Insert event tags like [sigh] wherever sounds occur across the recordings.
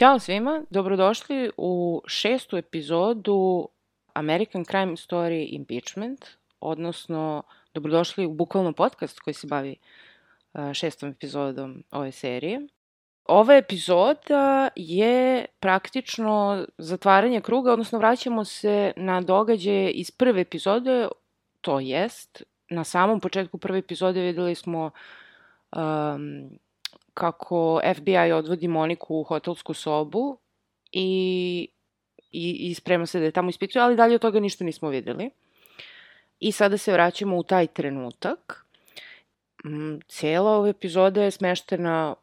Ćao svima, dobrodošli u šestu epizodu American Crime Story Impeachment, odnosno dobrodošli u bukvalno podcast koji se bavi uh, šestom epizodom ove serije. Ova epizoda je praktično zatvaranje kruga, odnosno vraćamo se na događaje iz prve epizode, to jest, na samom početku prve epizode videli smo um, kako FBI odvodi Moniku u hotelsku sobu i, i, i sprema se da je tamo ispituje, ali dalje od toga ništa nismo videli. I sada se vraćamo u taj trenutak. Mm, Cijela ova epizoda je smeštena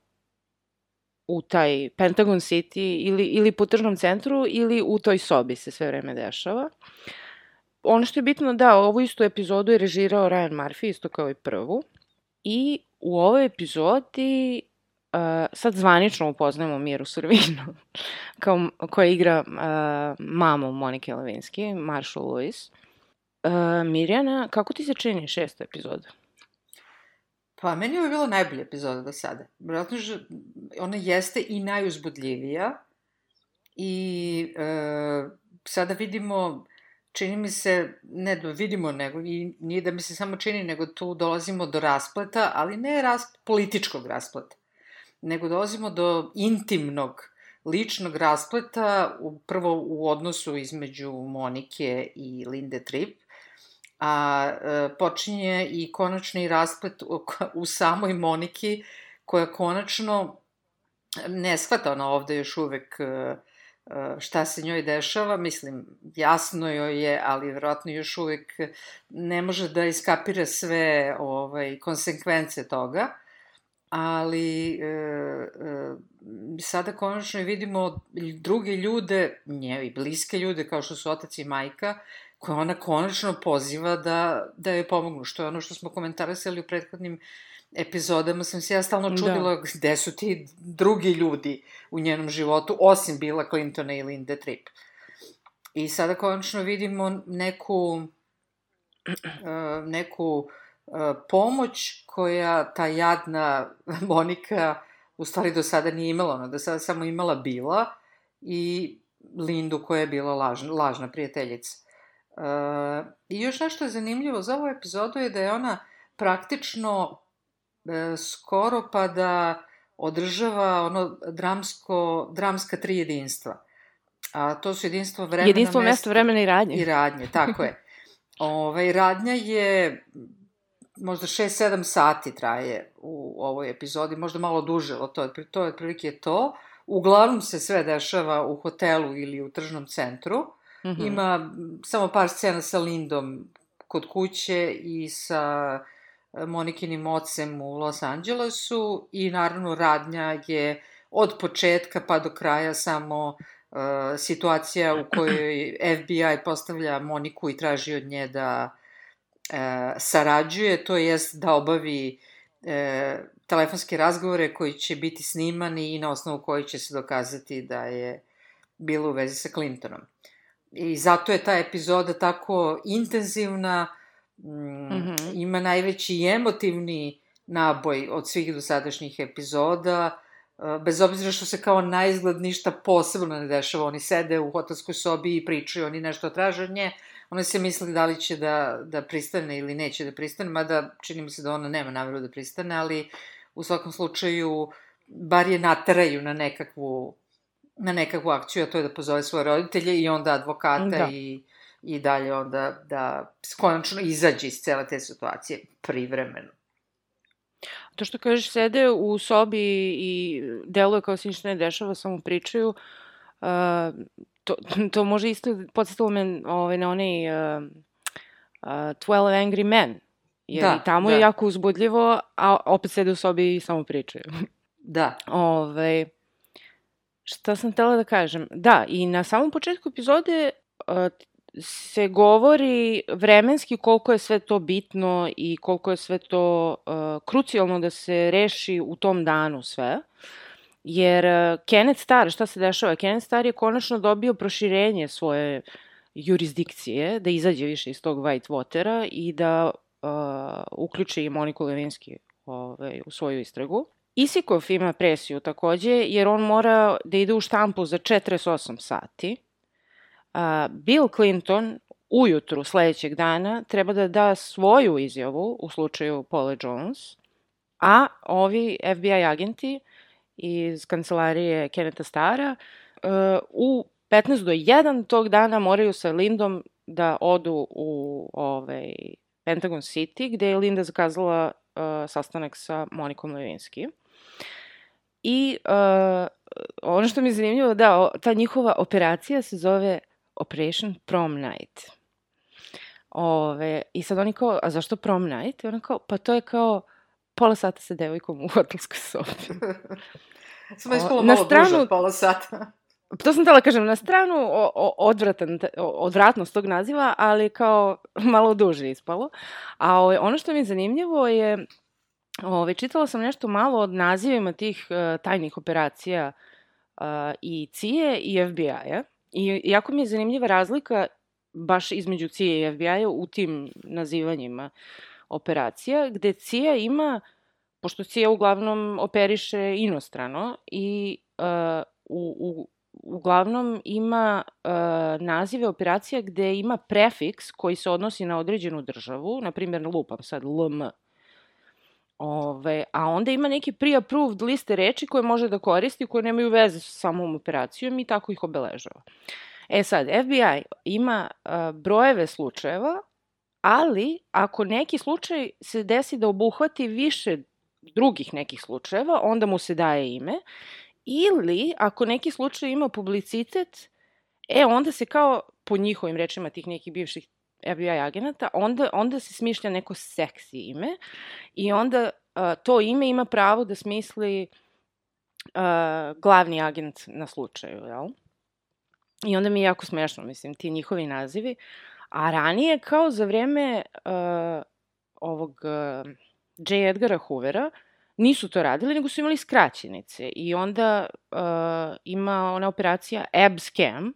u taj Pentagon City ili, ili po tržnom centru ili u toj sobi se sve vreme dešava. Ono što je bitno da ovu istu epizodu je režirao Ryan Murphy, isto kao i prvu. I u ovoj epizodi sad zvanično upoznajemo Miru Survinu, [laughs] kao, koja igra uh, mamu Monike Levinsky, Marshall Lewis. Uh, Mirjana, kako ti se čini šesta epizoda? Pa, meni je bila najbolja epizoda do sada. Vjerojatno, že ona jeste i najuzbudljivija i e, sada vidimo, čini mi se, ne da vidimo, nego, i nije da mi se samo čini, nego tu dolazimo do raspleta, ali ne ras, političkog raspleta, nego dolazimo do intimnog, ličnog raspleta, prvo u odnosu između Monike i Linde Tripp, a e, počinje i konačni rasplet u, u samoj Moniki, koja konačno ne shvata ona ovde još uvek e, e, šta se njoj dešava, mislim, jasno joj je, ali verovatno još uvek ne može da iskapira sve ovaj, konsekvence toga, ali e, e, sada konačno vidimo druge ljude, nje i bliske ljude, kao što su otac i majka, koja ona konačno poziva da, da joj pomognu, što je ono što smo komentarisali u prethodnim epizodama, sam se ja stalno čudila da. gde su ti drugi ljudi u njenom životu, osim Bila Clintona i Linde Tripp. I sada konačno vidimo neku, uh, neku uh, pomoć koja ta jadna [laughs] Monika u stvari do sada nije imala, ona do sada samo imala Bila i Lindu koja je bila lažna, lažna prijateljica. Uh, I još nešto je zanimljivo za ovu epizodu je da je ona praktično e, skoro pa da održava ono dramsko, dramska tri jedinstva. A to su jedinstvo vremena, Jedinstvo, mesto, mesto vremena i radnje. I radnje, tako je. [laughs] Ove, radnja je možda 6-7 sati traje u ovoj epizodi, možda malo duže, to, to je otprilike to. Uglavnom se sve dešava u hotelu ili u tržnom centru. Mm -hmm. Ima samo par scena sa Lindom kod kuće i sa e, Monikinim ocem u Los Angelesu i naravno radnja je od početka pa do kraja samo uh, situacija u kojoj FBI postavlja Moniku i traži od nje da uh, sarađuje, to jest da obavi uh, telefonske razgovore koji će biti snimani i na osnovu koji će se dokazati da je bilo u vezi sa Clintonom. I zato je ta epizoda tako intenzivna, mm, mm -hmm. ima najveći emotivni naboj od svih dosadašnjih epizoda, e, bez obzira što se kao na izgled ništa posebno ne dešava, oni sede u hotelskoj sobi i pričaju, oni nešto traže od nje, one se misli da li će da, da pristane ili neće da pristane, mada čini mi se da ona nema nameru da pristane, ali u svakom slučaju bar je nateraju na nekakvu na nekakvu akciju, a to je da pozove svoje roditelje i onda advokata da. i, i dalje onda da konačno izađe iz cele te situacije privremeno. To što kažeš, sede u sobi i deluje kao se ništa ne dešava, samo pričaju, uh, to, to može isto podsjetilo me ovaj, na onaj uh, uh, 12 Angry Men. Jer da, i tamo da. je jako uzbudljivo, a opet sede u sobi i samo pričaju. [laughs] Da. Ove, ovaj, Šta sam htela da kažem? Da, i na samom početku epizode uh, se govori vremenski koliko je sve to bitno i koliko je sve to uh, krucijalno da se reši u tom danu sve. Jer uh, Kenneth Starr, šta se dešava? Kenneth Starr je konačno dobio proširenje svoje jurisdikcije, da izađe više iz tog White Watera i da uh, uključi i Moniku Levinski ovaj, u svoju istragu. Isikov ima presiju takođe, jer on mora da ide u štampu za 48 sati. A, Bill Clinton ujutru sledećeg dana treba da da svoju izjavu u slučaju Paula Jones, a ovi FBI agenti iz kancelarije Keneta Stara uh, u 15 do 1 tog dana moraju sa Lindom da odu u ovaj, Pentagon City, gde je Linda zakazala uh, sastanak sa Monikom Levinsky. I uh, ono što mi je zanimljivo, da, ta njihova operacija se zove Operation Prom Night. Ove, I sad oni kao, a zašto prom night? I ona kao, pa to je kao pola sata sa devojkom u hotelskoj sobi. [laughs] Samo je ispalo malo stranu, duže od pola sata. [laughs] To sam tela kažem, na stranu o, o, odvratan, odvratnost tog naziva, ali kao [laughs] malo duže ispalo. A o, ono što mi je zanimljivo je Ove, čitala sam nešto malo od nazivima tih uh, tajnih operacija uh, i CIA i FBI-a. I jako mi je zanimljiva razlika baš između CIA i FBI-a u tim nazivanjima operacija, gde CIA ima, pošto CIA uglavnom operiše inostrano i uh, u, u, uglavnom ima uh, nazive operacija gde ima prefiks koji se odnosi na određenu državu, na primjer lupam sad LM, Ove, a onda ima neki pre-approved liste reči koje može da koristi, koje nemaju veze sa samom operacijom i tako ih obeležava. E sad, FBI ima uh, brojeve slučajeva, ali ako neki slučaj se desi da obuhvati više drugih nekih slučajeva, onda mu se daje ime. Ili, ako neki slučaj ima publicitet, e, onda se kao, po njihovim rečima tih nekih bivših FBI agenata, onda, onda se smišlja neko seksi ime i onda uh, to ime ima pravo da smisli uh, glavni agent na slučaju, jel? I onda mi je jako smešno, mislim, ti njihovi nazivi. A ranije, kao za vreme uh, ovog uh, J. Edgara Hoovera, nisu to radili, nego su imali skraćenice. I onda uh, ima ona operacija Abscam,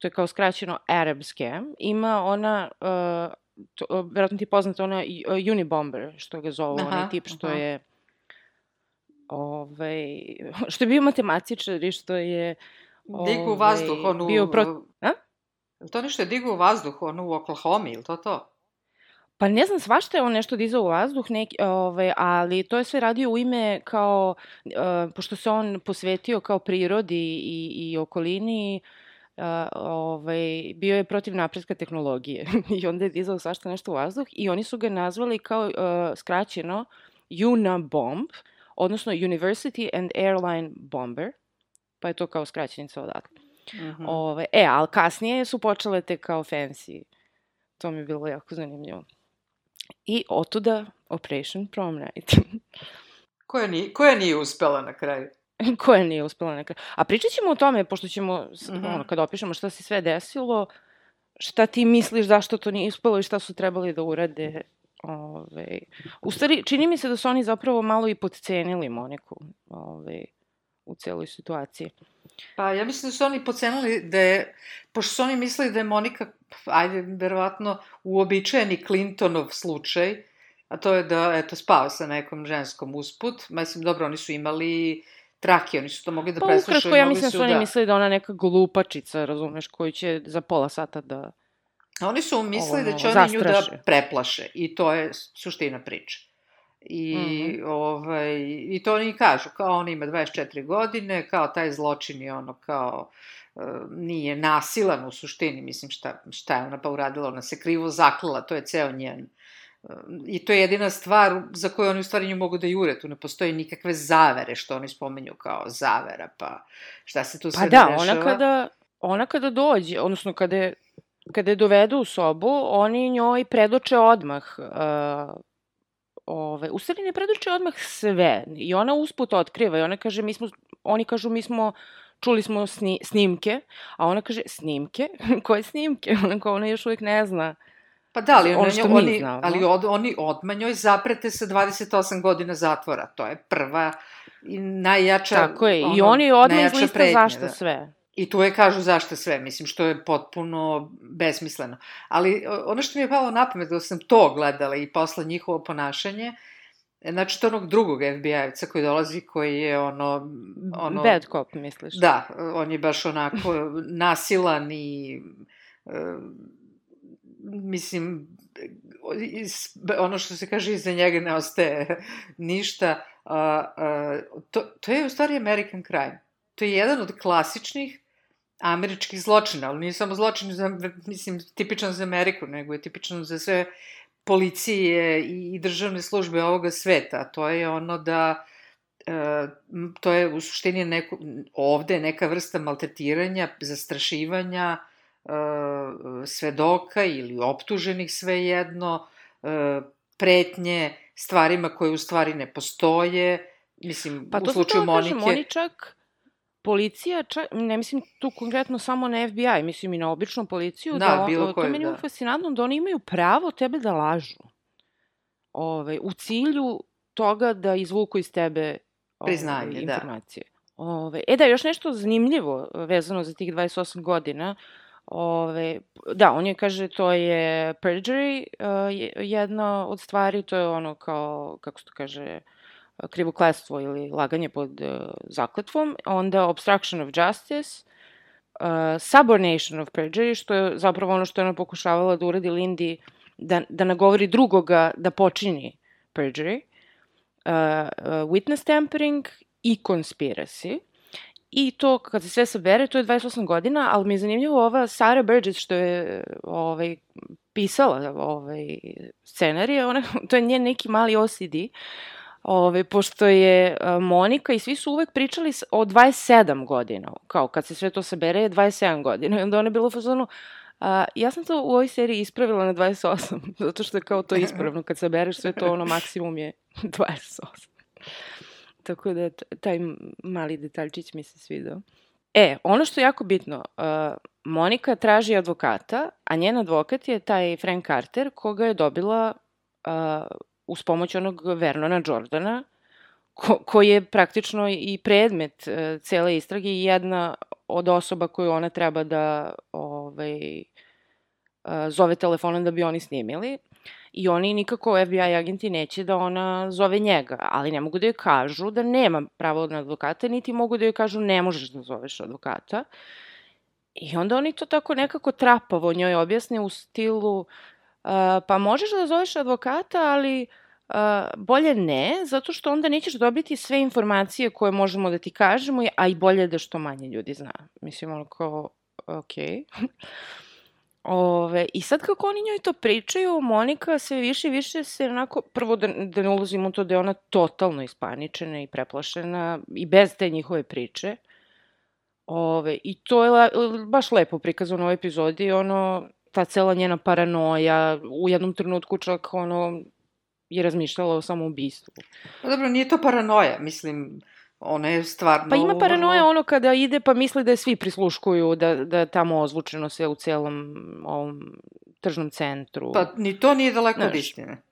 to je kao skraćeno Arab scam, ima ona, uh, to, uh, verovatno ti je poznata ona uh, Unibomber, što ga zovu, aha, onaj tip što aha. je ovaj, [laughs] što je bio matematičar i što je ovaj, vazduh, onu... Bio pro... A? To nešto je digu u vazduh, ono u Oklahoma, ili to to? Pa ne znam, svašta je on nešto dizao u vazduh, neki, ovaj, ali to je sve radio u ime kao, uh, pošto se on posvetio kao prirodi i, i okolini, uh, ovaj, bio je protiv napretka tehnologije [laughs] i onda je dizao svašta nešto u vazduh i oni su ga nazvali kao uh, skraćeno UNABOMB, odnosno University and Airline Bomber, pa je to kao skraćenica odatle. Mm -hmm. Ove, e, ali kasnije su počele te kao fancy. To mi je bilo jako zanimljivo. I otuda Operation Prom Night. [laughs] koja, nije, koja nije uspela na kraju? [laughs] koja nije uspela neka. A pričat ćemo o tome, pošto ćemo, mm -hmm. ono, kad opišemo šta se sve desilo, šta ti misliš zašto to nije uspelo i šta su trebali da urade. Ove, u stvari, čini mi se da su oni zapravo malo i podcenili Moniku ove, u celoj situaciji. Pa ja mislim da su oni pocenili da je, pošto su oni mislili da je Monika, ajde, verovatno, uobičajeni Clintonov slučaj, a to je da, eto, spava sa nekom ženskom usput. Mislim, dobro, oni su imali trake, oni su to mogli da pa, preslušaju. Pa ukratko, ja mislim da su oni da... mislili da ona neka glupačica, razumeš, koju će za pola sata da... Oni su mislili ovo, da će oni nju da preplaše i to je suština priče. I, mm -hmm. ovaj, I to oni kažu, kao on ima 24 godine, kao taj zločin je ono kao uh, nije nasilan u suštini, mislim šta, šta je ona pa uradila, ona se krivo zaklala, to je ceo njen I to je jedina stvar za koju oni u stvari nju mogu da jure. Tu ne postoji nikakve zavere što oni spomenju kao zavera, pa šta se tu pa sve pa da, dešava. ona kada, ona kada dođe, odnosno kada je, kada je dovedu u sobu, oni njoj predoče odmah uh, ove, u stvari ne predoče odmah sve i ona usput otkriva i ona kaže mi smo, oni kažu mi smo čuli smo sni, snimke, a ona kaže, snimke? [laughs] Koje snimke? [laughs] Ona, kao, ona još uvijek ne zna. Pa da, ali, Ono što njo- oni, znamo. ali od, oni odmah njoj zaprete sa 28 godina zatvora. To je prva i najjača... Tako je, i ono, oni odmah izlista zašto da. sve. I tu je kažu zašto sve, mislim, što je potpuno besmisleno. Ali ono što mi je palo na pamet, da sam to gledala i posle njihovo ponašanje, znači to onog drugog FBI-evca koji dolazi, koji je ono... ono Bad cop, misliš? Da, on je baš onako [laughs] nasilan i e, mislim ono što se kaže iza njega ne ostaje ništa. A, a, to, to je u stvari American crime. To je jedan od klasičnih američkih zločina, ali nije samo zločin za, mislim, tipičan za Ameriku, nego je tipičan za sve policije i, i državne službe ovoga sveta. To je ono da e, to je u suštini neko, ovde neka vrsta maltretiranja, zastrašivanja e, svedoka ili optuženih svejedno, e, pretnje stvarima koje u stvari ne postoje, mislim, Pa u to slučaju slučaju kažem, Monike... oni čak, policija, čak, ne mislim tu konkretno samo na FBI, mislim i na običnu policiju, Da, on- bilo to koju, je meni da. da. fascinantno da oni imaju pravo tebe da lažu. Ove, u cilju toga da izvuku iz tebe ove, Priznanje, da. informacije. Ove, e da, još nešto zanimljivo vezano za tih 28 godina. Ove, da, on je kaže to je perjury, uh, je- jedna od stvari, to je ono kao, kako se to kaže, krivokletstvo ili laganje pod uh, zakletvom, onda obstruction of justice, uh, subornation of perjury, što je zapravo ono što je ona pokušavala da uradi Lindy, da, da nagovori drugoga da počini perjury, uh, uh, witness tampering i conspiracy. I to, kad se sve sabere, to je 28 godina, ali mi je zanimljivo ova Sarah Burgess što je ovaj, pisala ovaj, scenarije, ona, [laughs] to je njen neki mali OCD, Ove, pošto je a, Monika i svi su uvek pričali o 27 godina, kao kad se sve to sabere je 27 godina i onda ona je bila fazonu, a, ja sam to u ovoj seriji ispravila na 28, [laughs] zato što je kao to ispravno, kad sabereš sve to ono maksimum je [laughs] 28. Tako da taj mali detaljčić mi se svidao. E, ono što je jako bitno, uh, Monika traži advokata, a njen advokat je taj Frank Carter, koga je dobila uh, uz pomoć onog Vernona Jordana, ko, koji je praktično i predmet uh, cele istrage i jedna od osoba koju ona treba da ovaj, uh, zove telefonom da bi oni snimili. I oni nikako FBI agenti neće da ona zove njega, ali ne mogu da joj kažu da nema pravo na advokata, niti mogu da joj kažu ne možeš da zoveš advokata. I onda oni to tako nekako trapavo njoj objasne u stilu uh, pa možeš da zoveš advokata, ali uh, bolje ne, zato što onda nećeš dobiti sve informacije koje možemo da ti kažemo, a i bolje da što manje ljudi zna. Mislim, ono kao, okej. [laughs] Ove, I sad kako oni njoj to pričaju, Monika sve više i više se onako, prvo da, da ne ulazimo u to da je ona totalno ispaničena i preplašena i bez te njihove priče. Ove, I to je le, baš lepo prikazano u ovoj epizodi, ono, ta cela njena paranoja, u jednom trenutku čak ono, je razmišljala o samoubistvu. Pa dobro, nije to paranoja, mislim, ona je stvarno... Pa ima paranoja ono kada ide pa misli da je svi prisluškuju, da, da tamo ozvučeno sve u celom ovom tržnom centru. Pa ni to nije daleko od istine.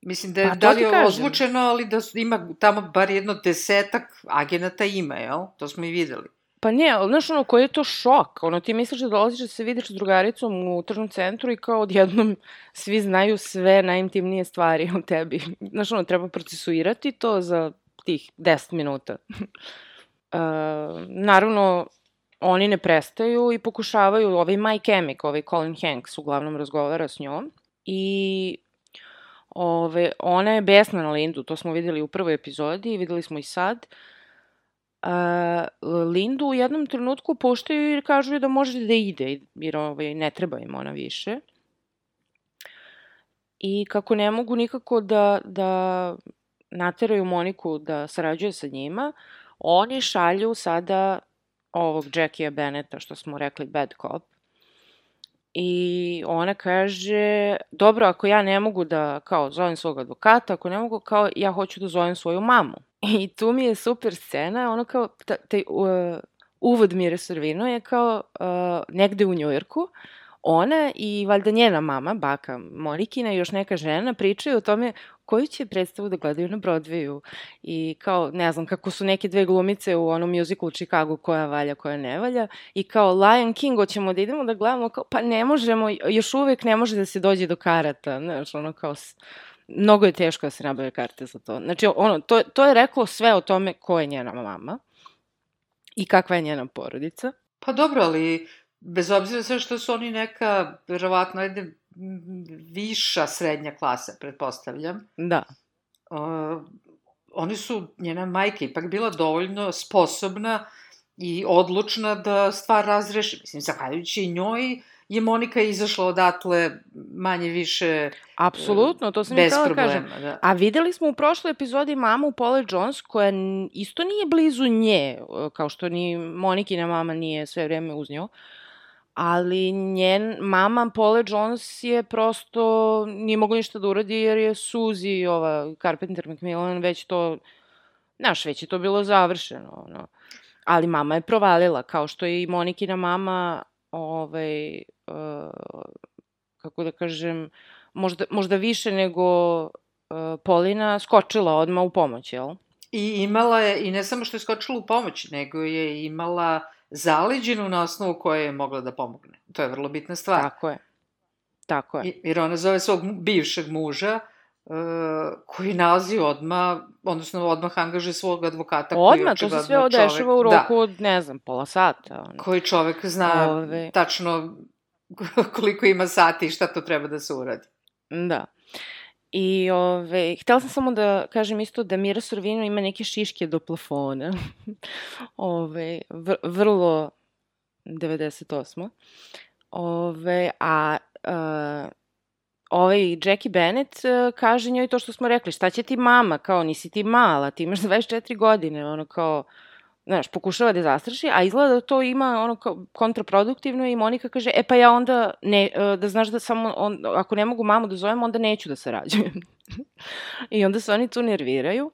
Mislim da je, Pa da li je ozvučeno, ali da su- ima tamo bar jedno desetak agenata ima, jel? To smo i videli. Pa ne, ali znaš ono, koji je to šok? Ono, ti misliš da dolaziš da se vidiš s drugaricom u tržnom centru i kao odjednom svi znaju sve najintimnije stvari o tebi. Znaš ono, treba procesuirati to za tih 10 minuta. [laughs] uh, naravno, oni ne prestaju i pokušavaju, ovaj Mike Emick, ovaj Colin Hanks uglavnom razgovara s njom i ove, ona je besna na Lindu, to smo videli u prvoj epizodi i videli smo i sad. A, Lindu u jednom trenutku puštaju i kažu da može da ide, jer ovaj, ne treba im ona više. I kako ne mogu nikako da, da nateraju Moniku da sarađuje sa njima, oni šalju sada ovog Jackie Bennetta, što smo rekli bad cop. I ona kaže, dobro, ako ja ne mogu da, kao, zovem svog advokata, ako ne mogu, kao, ja hoću da zovem svoju mamu. [laughs] I tu mi je super scena, ono kao, ta, taj uh, uvod Mire Sorvino je kao uh, negde u Njujorku, ona i valjda njena mama, baka Monikina i još neka žena pričaju o tome koju će predstavu da gledaju na Broadwayu. I kao, ne znam, kako su neke dve glumice u onom musicalu Chicago koja valja, koja ne valja. I kao Lion King, hoćemo da idemo da gledamo, kao, pa ne možemo, još uvek ne može da se dođe do karata, znaš, ono kao, mnogo je teško da se nabave karte za to. Znači, ono, to, to je reklo sve o tome ko je njena mama i kakva je njena porodica. Pa dobro, ali bez obzira sve što su oni neka, verovatno, ajde, viša srednja klasa, pretpostavljam. Da. Uh, oni su, njena majka ipak bila dovoljno sposobna i odlučna da stvar razreši. Mislim, zahvaljujući njoj je Monika izašla odatle manje više Apsolutno, to sam i problema, kažem. da. A videli smo u prošloj epizodi mamu Paula Jones koja isto nije blizu nje, kao što ni Monikina mama nije sve vreme uz nju. Ali njen mama Paula Jones je prosto nije mogla ništa da uradi jer je Suzy, ova Carpenter Macmillan, već to, znaš, već je to bilo završeno. Ono. Ali mama je provalila, kao što je i Monikina mama ovaj, uh, kako da kažem, možda, možda više nego uh, Polina skočila odma u pomoć, jel? I imala je, i ne samo što je skočila u pomoć, nego je imala zaleđenu na osnovu koje je mogla da pomogne. To je vrlo bitna stvar. Tako je. Tako je. Jer ona zove svog bivšeg muža, koji nalazi odma, odnosno odmah angaže svog advokata. Odmah, to se sve odešava u roku da, od, ne znam, pola sata. Ono. koji čovek zna Ove. tačno [laughs] koliko ima sati i šta to treba da se uradi. Da. I ove, htela sam samo da kažem isto da Mira Sorvino ima neke šiške do plafona. [laughs] ove, vr, vrlo 98. Ove, a uh, ovaj Jackie Bennett uh, kaže njoj to što smo rekli, šta će ti mama, kao nisi ti mala, ti imaš [laughs] 24 godine, ono kao, znaš, pokušava da zastraši, a izgleda da to ima ono kao kontraproduktivno i Monika kaže, e pa ja onda, ne, uh, da znaš da samo, on, ako ne mogu mamu da zovem, onda neću da sarađujem. [laughs] I onda se oni tu nerviraju.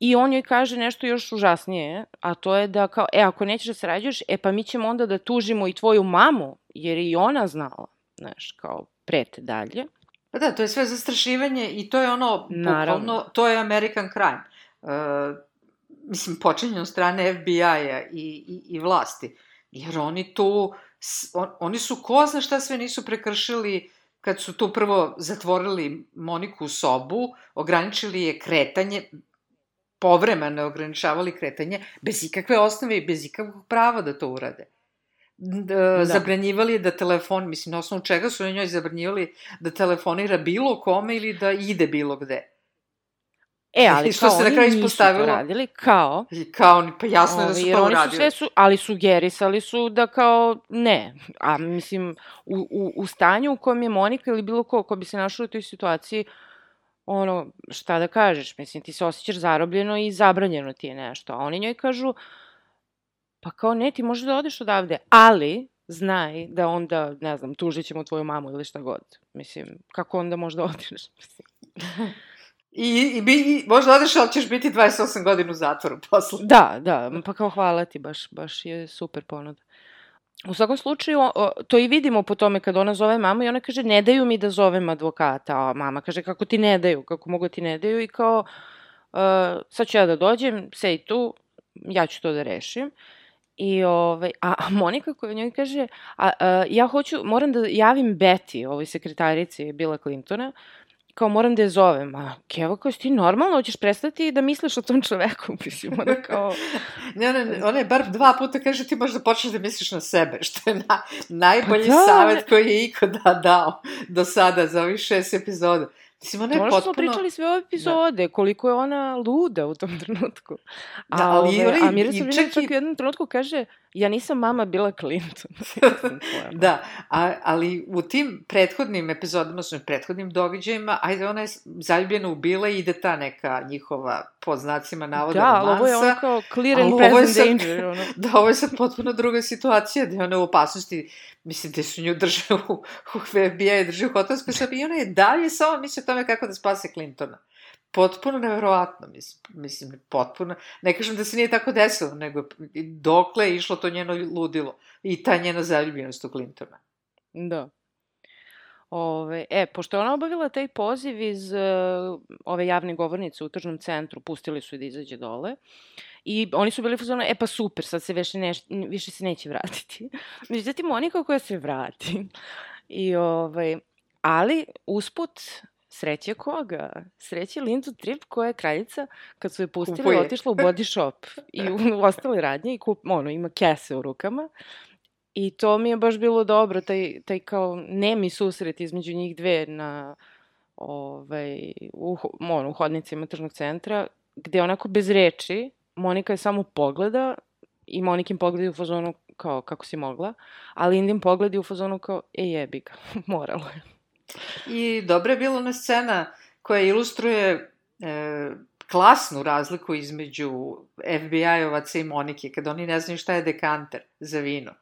I on joj kaže nešto još užasnije, a to je da kao, e, ako nećeš da sarađuješ, e pa mi ćemo onda da tužimo i tvoju mamu, jer je i ona znala, znaš, kao, prete dalje. Pa da, to je sve zastrašivanje i to je ono, Naravno. bukvalno, to je American crime. Uh, mislim, počinje od strane FBI-a i, i, i vlasti. Jer oni tu, on, oni su ko zna šta sve nisu prekršili kad su tu prvo zatvorili Moniku u sobu, ograničili je kretanje, povremeno ograničavali kretanje, bez ikakve osnove i bez ikakvog prava da to urade. D, da. Zabranjivali da telefon, mislim, na osnovu čega su njoj zabranjivali da telefonira bilo kome ili da ide bilo gde. E, [laughs] ali Što kao se na oni kraju nisu to ispostavilo- radili, kao, I kao, oni- pa jasno je da su to oni su sve su, ali sugerisali su da kao ne. A mislim, u, u, u stanju u kojem je Monika ili bilo ko ko bi se našao u toj situaciji, ono, šta da kažeš, mislim, ti se osjećaš zarobljeno i zabranjeno ti je nešto. A oni njoj kažu, pa kao ne, ti možeš da odeš odavde, ali znaj da onda, ne znam, tužit ćemo tvoju mamu ili šta god. Mislim, kako onda možda [laughs] odeš? Mislim, I, i, bi, i možda odeš, ali ćeš biti 28 godina u zatvoru posle. Da, da, pa kao hvala ti, baš, baš je super ponuda. U svakom slučaju, to i vidimo po tome kad ona zove mamu i ona kaže ne daju mi da zovem advokata, a mama kaže kako ti ne daju, kako mogu ti ne daju i kao uh, sad ću ja da dođem, sedi tu, ja ću to da rešim. I ovaj, a, a Monika koja njoj kaže, a, a, ja hoću, moram da javim Betty, ovoj sekretarici Bila Clintona, kao moram da je zovem, a Keva kao, ti normalno, hoćeš prestati da misliš o tom čoveku, [laughs] mislim, ona kao, [laughs] Ne, ne, ona je bar dva puta kaže ti možda počneš da misliš na sebe, što je na, najbolji Pa da, savjet ne- koji je ikada dao do sada za ovih šest epizoda. Mislim, ona To je što smo potpuno... pričali sve ove epizode, koliko je ona luda u tom trenutku. A, Da, ali ove, ona i- a Mira čak čak i- u jednom trenutku kaže, ja nisam mama bila Clinton. [laughs] [laughs] Da, a, ali u tim prethodnim epizodama, odnosno prethodnim događajima, ajde, ona je zaljubljena u Bila i ide ta neka njihova, pod znacima navoda, Da, ali ovo je romansa. ono kao clear and present sad- danger. Ono. [laughs] Da, ovo je sad potpuno druga situacija, ona je u opasnosti, mislim, gde su nju drže u, u FBI, drže u hotelskoj sobi i ona je dalje samo misli o tome kako da spase Clintona. Potpuno neverovatno, mislim, mislim, potpuno, ne kažem da se nije tako desilo, nego dokle je išlo to njeno ludilo i ta njena zaljubljenost u Clintona. Da. Ove, e, pošto je ona obavila taj poziv iz uh, ove javne govornice u tržnom centru, pustili su je da izađe dole, i oni su bili fazono, e pa super, sad se više, neš, više se neće vratiti. [laughs] Međutim, oni kako koja se vrati. I, ovaj, ali, usput, sreće koga? Sreće Lindu Trip koja je kraljica kad su je pustili Kupuje. otišla u body shop i u, u ostale radnje i kup, ono, ima kese u rukama I to mi je baš bilo dobro, taj, taj kao nemi susret između njih dve na ovaj, u, ono, u hodnicima tržnog centra, gde onako bez reči, Monika je samo pogleda i Monikin pogledi u fazonu kao kako si mogla, a Lindin pogledi u fazonu kao e jebi ga, moralo je. I dobra je bila ona scena koja ilustruje e, klasnu razliku između FBI-ovaca i Monike, kada oni ne znaju šta je dekanter za vino.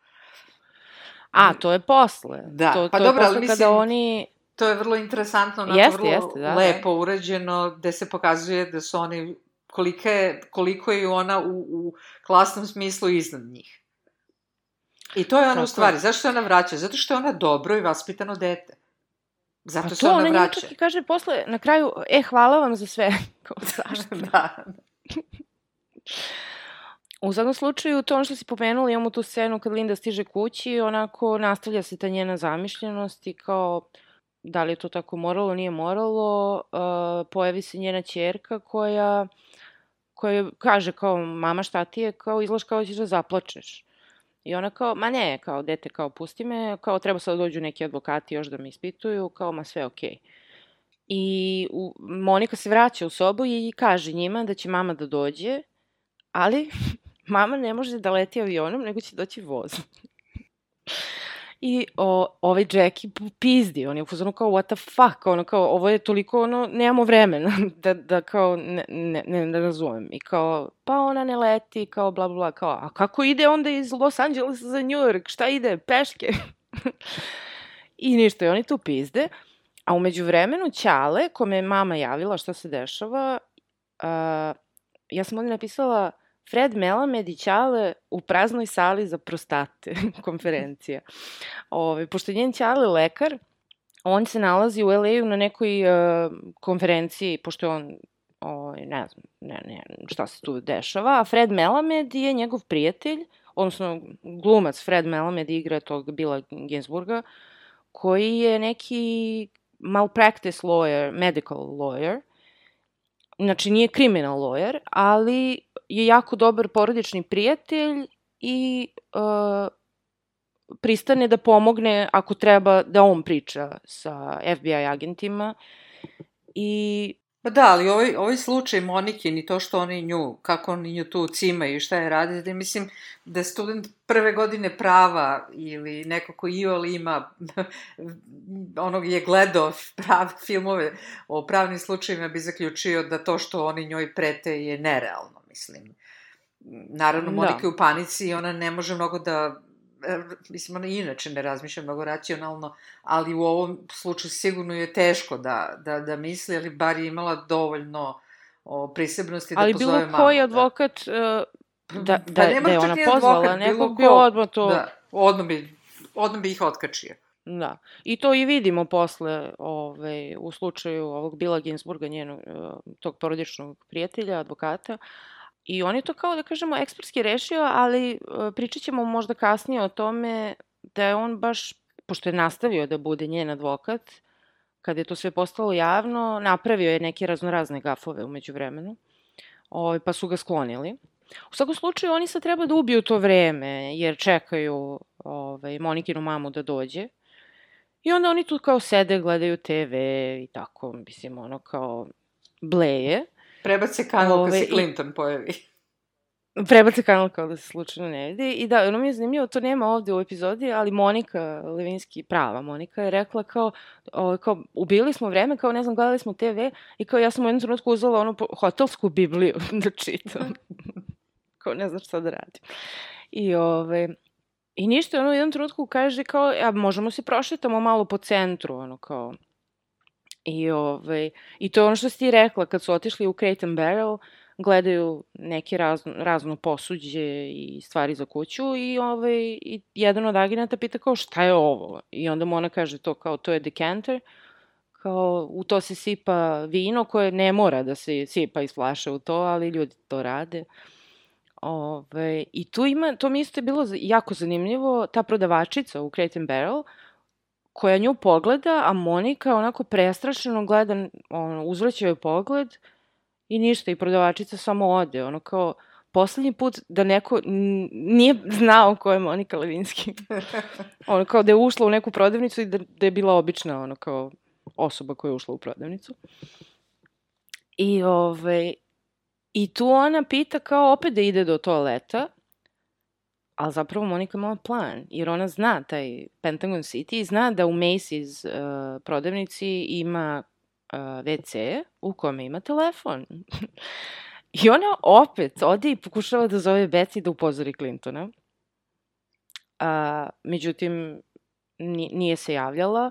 A, to je posle. Da, to, pa to dobro, ali mislim, kada oni... to je vrlo interesantno, onako jeste, vrlo jeste, da, lepo da. urađeno, gde se pokazuje da su oni, kolika je, koliko je ona u, u klasnom smislu iznad njih. I to je ona Tako. u stvari. Zašto ona vraća? Zato što je ona dobro i vaspitano dete. Zato pa se ona, ona vraća. A to, ona kaže posle, na kraju, e, hvala vam za sve. [laughs] Kao, zašto? [laughs] da. U svakom slučaju, to ono što si pomenula, imamo tu scenu kad Linda stiže kući, onako nastavlja se ta njena zamišljenost i kao, da li je to tako moralo, nije moralo, uh, pojavi se njena čerka koja, koja kaže kao, mama šta ti je, kao izlaš kao da ćeš da zaplačeš. I ona kao, ma ne, kao dete, kao pusti me, kao treba sad dođu neki advokati još da me ispituju, kao ma sve okej. Okay. I u, Monika se vraća u sobu i kaže njima da će mama da dođe, ali [laughs] mama ne može da leti avionom, nego će doći voz. I o, ovaj Jackie pizdi, on je u kao what the fuck, ono kao ovo je toliko ono, nemamo vremena [laughs] da, da kao ne, ne, ne razumem. I kao, pa ona ne leti, kao bla bla bla, kao, a kako ide onda iz Los Angelesa za New York, šta ide, peške? [laughs] I ništa, i oni tu pizde. A umeđu vremenu Ćale, kome je mama javila šta se dešava, uh, ja sam ovdje napisala Fred Melamed i Ćale u praznoj sali za prostate [laughs] konferencija. Ove, pošto je njen Ćale lekar, on se nalazi u LA-u na nekoj uh, konferenciji, pošto je on o, ne znam, ne, ne, šta se tu dešava, a Fred Melamed je njegov prijatelj, odnosno glumac Fred Melamed igra tog Bila Ginsburga, koji je neki malpractice lawyer, medical lawyer, znači nije criminal lawyer, ali je jako dobar porodični prijatelj i uh, pristane da pomogne ako treba da on priča sa FBI agentima i Pa da, ali ovaj, ovaj slučaj Monike, ni to što oni nju, kako oni nju tu cimaju i šta je radi, da mislim da student prve godine prava ili neko ko iol ima, [laughs] onog je gledao prav, filmove o pravnim slučajima, bi zaključio da to što oni njoj prete je nerealno, mislim. Naravno. Monika da. je u panici i ona ne može mnogo da mislim, ona inače ne razmišlja mnogo racionalno, ali u ovom slučaju sigurno je teško da, da, da misli, ali bar je imala dovoljno o, prisebnosti da ali pozove mamu. Ali bilo koji da. advokat da, da, pa da, da je ona pozvala advokat, nekog ko odmah to... Da, odmah bi, odmah bi ih otkačio. Da. I to i vidimo posle ovaj, u slučaju ovog Bila Ginsburga, njenog, e, tog porodičnog prijatelja, advokata, I on je to kao da kažemo ekspertski rešio, ali e, pričat ćemo možda kasnije o tome da je on baš, pošto je nastavio da bude njen advokat, kada je to sve postalo javno, napravio je neke raznorazne gafove umeđu vremenu, ovaj, pa su ga sklonili. U svakom slučaju, oni sad treba da ubiju to vreme, jer čekaju ovaj, Monikinu mamu da dođe. I onda oni tu kao sede, gledaju TV i tako, mislim, ono kao bleje. Prebace kanal Ove, kad se Clinton i... pojavi. Prebace kanal kao da se slučajno ne vidi. I da, ono mi je zanimljivo, to nema ovde u epizodi, ali Monika Levinski, prava Monika, je rekla kao, o, kao ubili smo vreme, kao ne znam, gledali smo TV i kao ja sam u jednom trenutku uzela onu hotelsku bibliju [laughs] da čitam. kao ne znam šta da radim. I ove, I ništa, ono u jednom trenutku kaže kao, ja, možemo se prošetamo malo po centru, ono kao, I, ovaj, I to je ono što si ti rekla, kad su otišli u Crate and Barrel, gledaju neke razno, razno posuđe i stvari za kuću i, ovaj, i jedan od agenata pita kao šta je ovo? I onda mu ona kaže to kao to je decanter, kao u to se sipa vino koje ne mora da se sipa iz flaše u to, ali ljudi to rade. Ove, I tu ima, to mi isto je bilo jako zanimljivo, ta prodavačica u Crate and Barrel, koja nju pogleda, a Monika onako prestrašeno gleda, ono, uzvraća joj pogled i ništa, i prodavačica samo ode, ono kao, poslednji put da neko nije znao ko je Monika Levinski. [laughs] ono kao da je ušla u neku prodavnicu i da, da je bila obična, ono kao osoba koja je ušla u prodavnicu. I, ove, I tu ona pita kao opet da ide do toaleta, ali zapravo Monika ima plan, jer ona zna taj Pentagon City i zna da u Macy's uh, prodavnici ima uh, WC u kome ima telefon. [laughs] I ona opet ode i pokušava da zove Betsy da upozori Clintona. A, međutim, nije se javljala.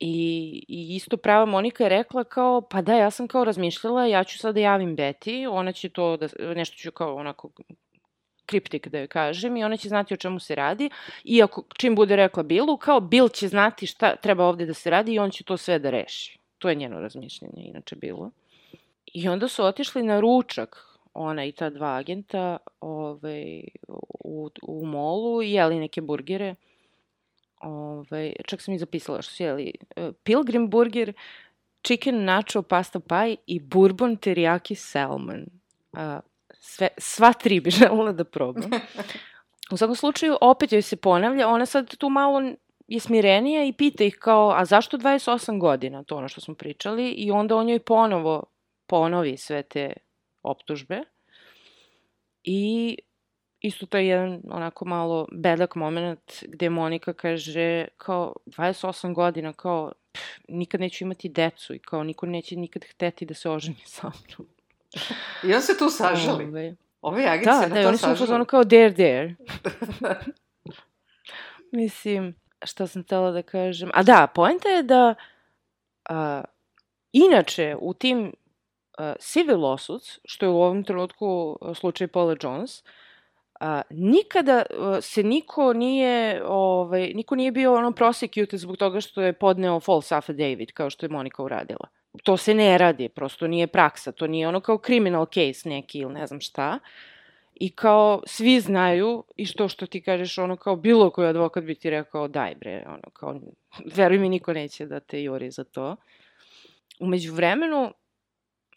I, I isto prava Monika je rekla kao, pa da, ja sam kao razmišljala, ja ću sad da javim Beti, ona će to, da, nešto ću kao onako kriptik da joj kažem i ona će znati o čemu se radi i ako čim bude rekla Billu, kao Bill će znati šta treba ovde da se radi i on će to sve da reši. To je njeno razmišljenje, inače bilo. I onda su otišli na ručak, ona i ta dva agenta, ovaj, u, u molu i jeli neke burgere. Ovaj, čak sam i zapisala što su jeli. E, Pilgrim burger, chicken nacho pasta pie i bourbon teriyaki salmon. Uh, sve, sva tri bi [laughs] želela da probam. U svakom slučaju, opet joj se ponavlja, ona sad tu malo je smirenija i pita ih kao, a zašto 28 godina, to ono što smo pričali, i onda on joj ponovo ponovi sve te optužbe. I isto to je jedan onako malo bedak moment gde Monika kaže kao 28 godina kao pff, nikad neću imati decu i kao niko neće nikad hteti da se oženi sa mnom. I on se tu sažali. Ove, Ove agencije da, na da, to oni su u fazonu kao dare dare. [laughs] Mislim, šta sam htela da kažem? A da, poenta je da a, inače u tim uh, civil lawsuits, što je u ovom trenutku slučaj Paula Jones, a, nikada uh, se niko nije, ovaj, niko nije bio ono prosecuted zbog toga što je podneo false affidavit, kao što je Monika uradila. To se ne radi, prosto nije praksa, to nije ono kao criminal case neki ili ne znam šta. I kao svi znaju i što što ti kažeš ono kao bilo koji advokat bi ti rekao daj bre, ono kao veruj mi niko neće da te juri za to. Umeđu vremenu,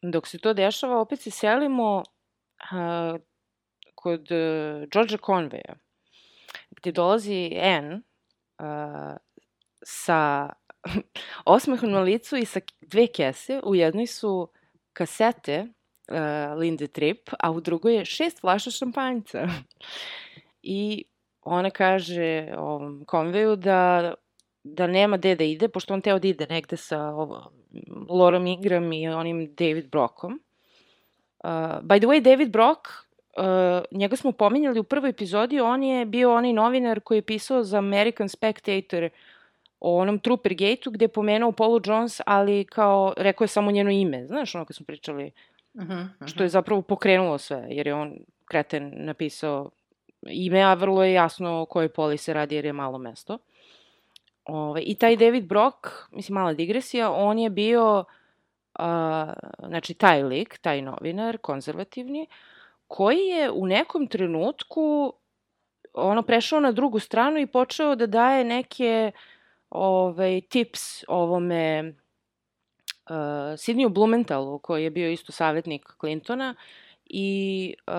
dok se to dešava, opet se selimo uh, kod uh, Georgia Conveya, gde dolazi Anne uh, sa [laughs] osmehom na licu i sa dve kese. U jednoj su kasete uh, Linde Tripp, a u drugoj je šest flaša šampanjca. [laughs] I ona kaže ovom konveju da da nema gde da ide, pošto on teo da ide negde sa ovo, Lorom Ingram i onim David Brockom. Uh, by the way, David Brock, uh, njega smo pominjali u prvoj epizodi, on je bio onaj novinar koji je pisao za American Spectator o onom Trooper Gate-u gde je pomenuo Paulu Jones, ali kao rekao je samo njeno ime. Znaš ono kad smo pričali? Uh -huh, uh -huh. Što je zapravo pokrenulo sve, jer je on kreten napisao ime, a vrlo je jasno o kojoj poli se radi jer je malo mesto. Ove, ovaj, I taj David Brock, mislim, mala digresija, on je bio, uh, znači, taj lik, taj novinar, konzervativni, koji je u nekom trenutku ono prešao na drugu stranu i počeo da daje neke ovaj, tips ovome uh, Sidneyu Blumenthalu, koji je bio isto savjetnik Clintona, i uh,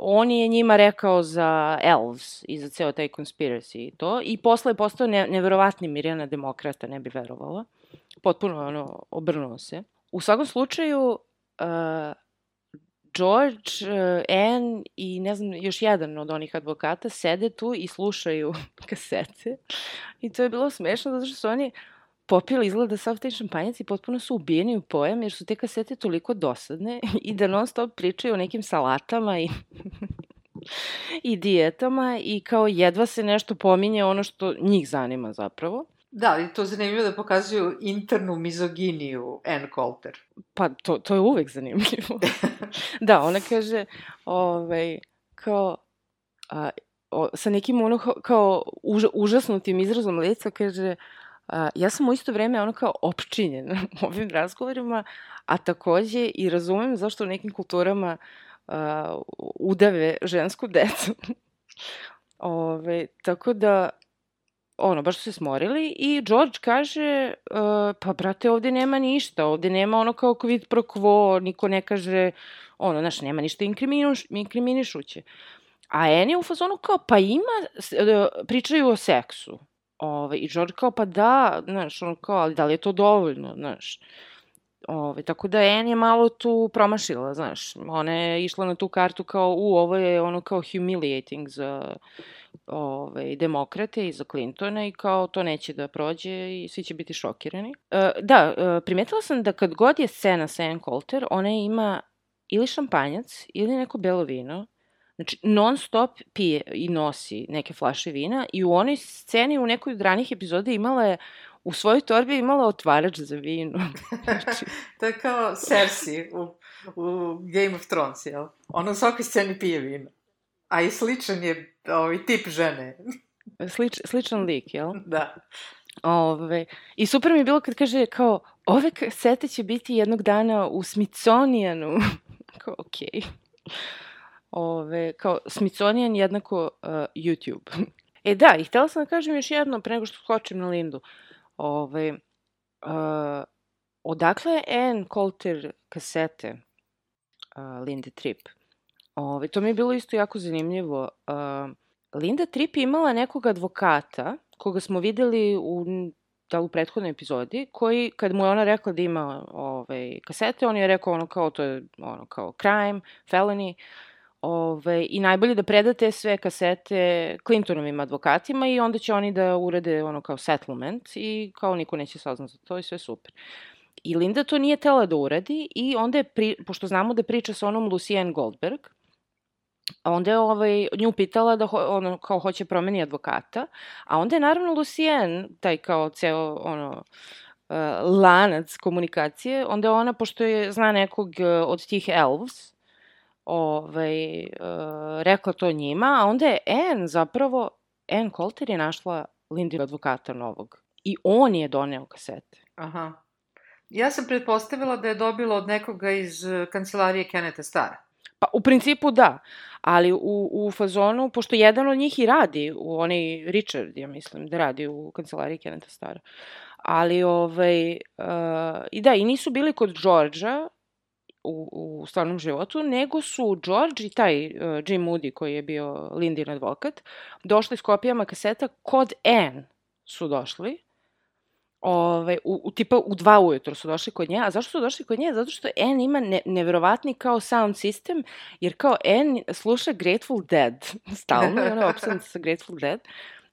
on je njima rekao za Elves i za ceo taj conspiracy i to. I posle je postao ne, neverovatni Mirjana demokrata, ne bi verovala. Potpuno ono, obrnuo se. U svakom slučaju, uh, George, uh, Anne i ne znam, još jedan od onih advokata sede tu i slušaju [laughs] kasete. I to je bilo smešno zato što su oni popili izgleda sav taj šampanjac i potpuno su ubijeni u pojam jer su te kasete toliko dosadne [laughs] i da non stop pričaju o nekim salatama i [laughs] i dijetama i kao jedva se nešto pominje ono što njih zanima zapravo. Da, i to je zanimljivo da pokazuju internu mizoginiju Ann Coulter. Pa, to, to je uvek zanimljivo. [laughs] da, ona kaže, ovaj, kao, a, o, sa nekim ono kao už, užasnutim izrazom lica, kaže, a, ja sam u isto vreme ono kao opčinjen ovim razgovorima, a takođe i razumem zašto u nekim kulturama a, udave žensku decu. [laughs] Ove, tako da, ono, baš su se smorili i George kaže, uh, pa brate, ovde nema ništa, ovde nema ono kao quid pro quo, niko ne kaže, ono, znaš, nema ništa inkriminiš, inkriminišuće. A Annie je u fazonu kao, pa ima, uh, pričaju o seksu. Ove, I George kao, pa da, znaš, ono kao, ali da li je to dovoljno, znaš. Ove, tako da Anne je malo tu promašila, znaš. Ona je išla na tu kartu kao, u, ovo je ono kao humiliating za ove, demokrate i za Clintona i kao to neće da prođe i svi će biti šokirani. E, da, e, primetila sam da kad god je scena sa Anne Coulter, ona ima ili šampanjac ili neko belo vino, Znači, non stop pije i nosi neke flaše vina i u onoj sceni u nekoj od ranih epizoda imala je u svojoj torbi imala otvarač za vino. [laughs] znači... to je kao Cersei u, u Game of Thrones, jel? Ona u svakoj sceni pije vino. A i sličan je ovaj tip žene. Slič, sličan lik, jel? [laughs] Da. Ove, I super mi je bilo kad kaže kao, ove kasete će biti jednog dana u Smithsonianu. [laughs] kao, okej. Okay. Ove, kao, Smithsonian jednako uh, YouTube. e da, i htela sam da kažem još jedno, pre nego što skočim na Lindu. Ove, uh, odakle je Ann Coulter kasete uh, Linde Tripp? Ove, to mi je bilo isto jako zanimljivo. Uh, Linda Tripp je imala nekog advokata, koga smo videli u da u prethodnoj epizodi, koji, kad mu je ona rekla da ima ove, kasete, on je rekao ono kao, to je ono kao crime, felony, ove, i najbolje da predate sve kasete Clintonovim advokatima i onda će oni da urade ono kao settlement i kao niko neće saznat za to i sve super. I Linda to nije tela da uradi i onda je, pri, pošto znamo da priča sa onom Lucien Goldberg, onda je ovaj, nju pitala da ho, ono, kao hoće promeni advokata, a onda je naravno Lucien, taj kao ceo ono, uh, lanac komunikacije, onda ona, pošto je zna nekog uh, od tih elves, ovaj, uh, rekla to njima, a onda je Anne zapravo, Anne Coulter je našla Lindy advokata novog. I on je doneo kasete. Aha. Ja sam pretpostavila da je dobila od nekoga iz kancelarije Keneta Stara. Pa u principu da, ali u, u fazonu, pošto jedan od njih i radi, u onaj Richard, ja mislim, da radi u kancelariji Keneta Stara. Ali, ovaj, uh, i da, i nisu bili kod Georgia u, u stvarnom životu, nego su George i taj uh, Jim Moody, koji je bio Lindin advokat, došli s kopijama kaseta kod Anne su došli Ove, u, u, tipa u dva ujutro su došli kod nje. A zašto su došli kod nje? Zato što N ima ne, neverovatni kao sound system, jer kao N sluša Grateful Dead [laughs] stalno, ona [laughs] je sa Grateful Dead.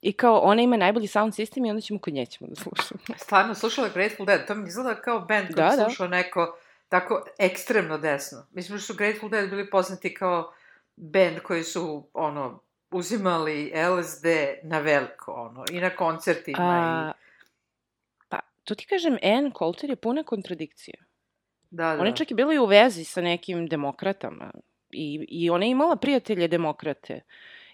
I kao, ona ima najbolji sound system i onda ćemo kod nje ćemo da slušamo. Stvarno, slušala je Grateful Dead. To mi izgleda kao band koji da, da. slušao neko tako ekstremno desno. Mislim da su Grateful Dead bili poznati kao band koji su, ono, uzimali LSD na veliko, ono, i na koncertima. A, i to ti kažem, Anne Coulter je puna kontradikcija. Da, da. Ona čak i bila i u vezi sa nekim demokratama. I, i ona je imala prijatelje demokrate.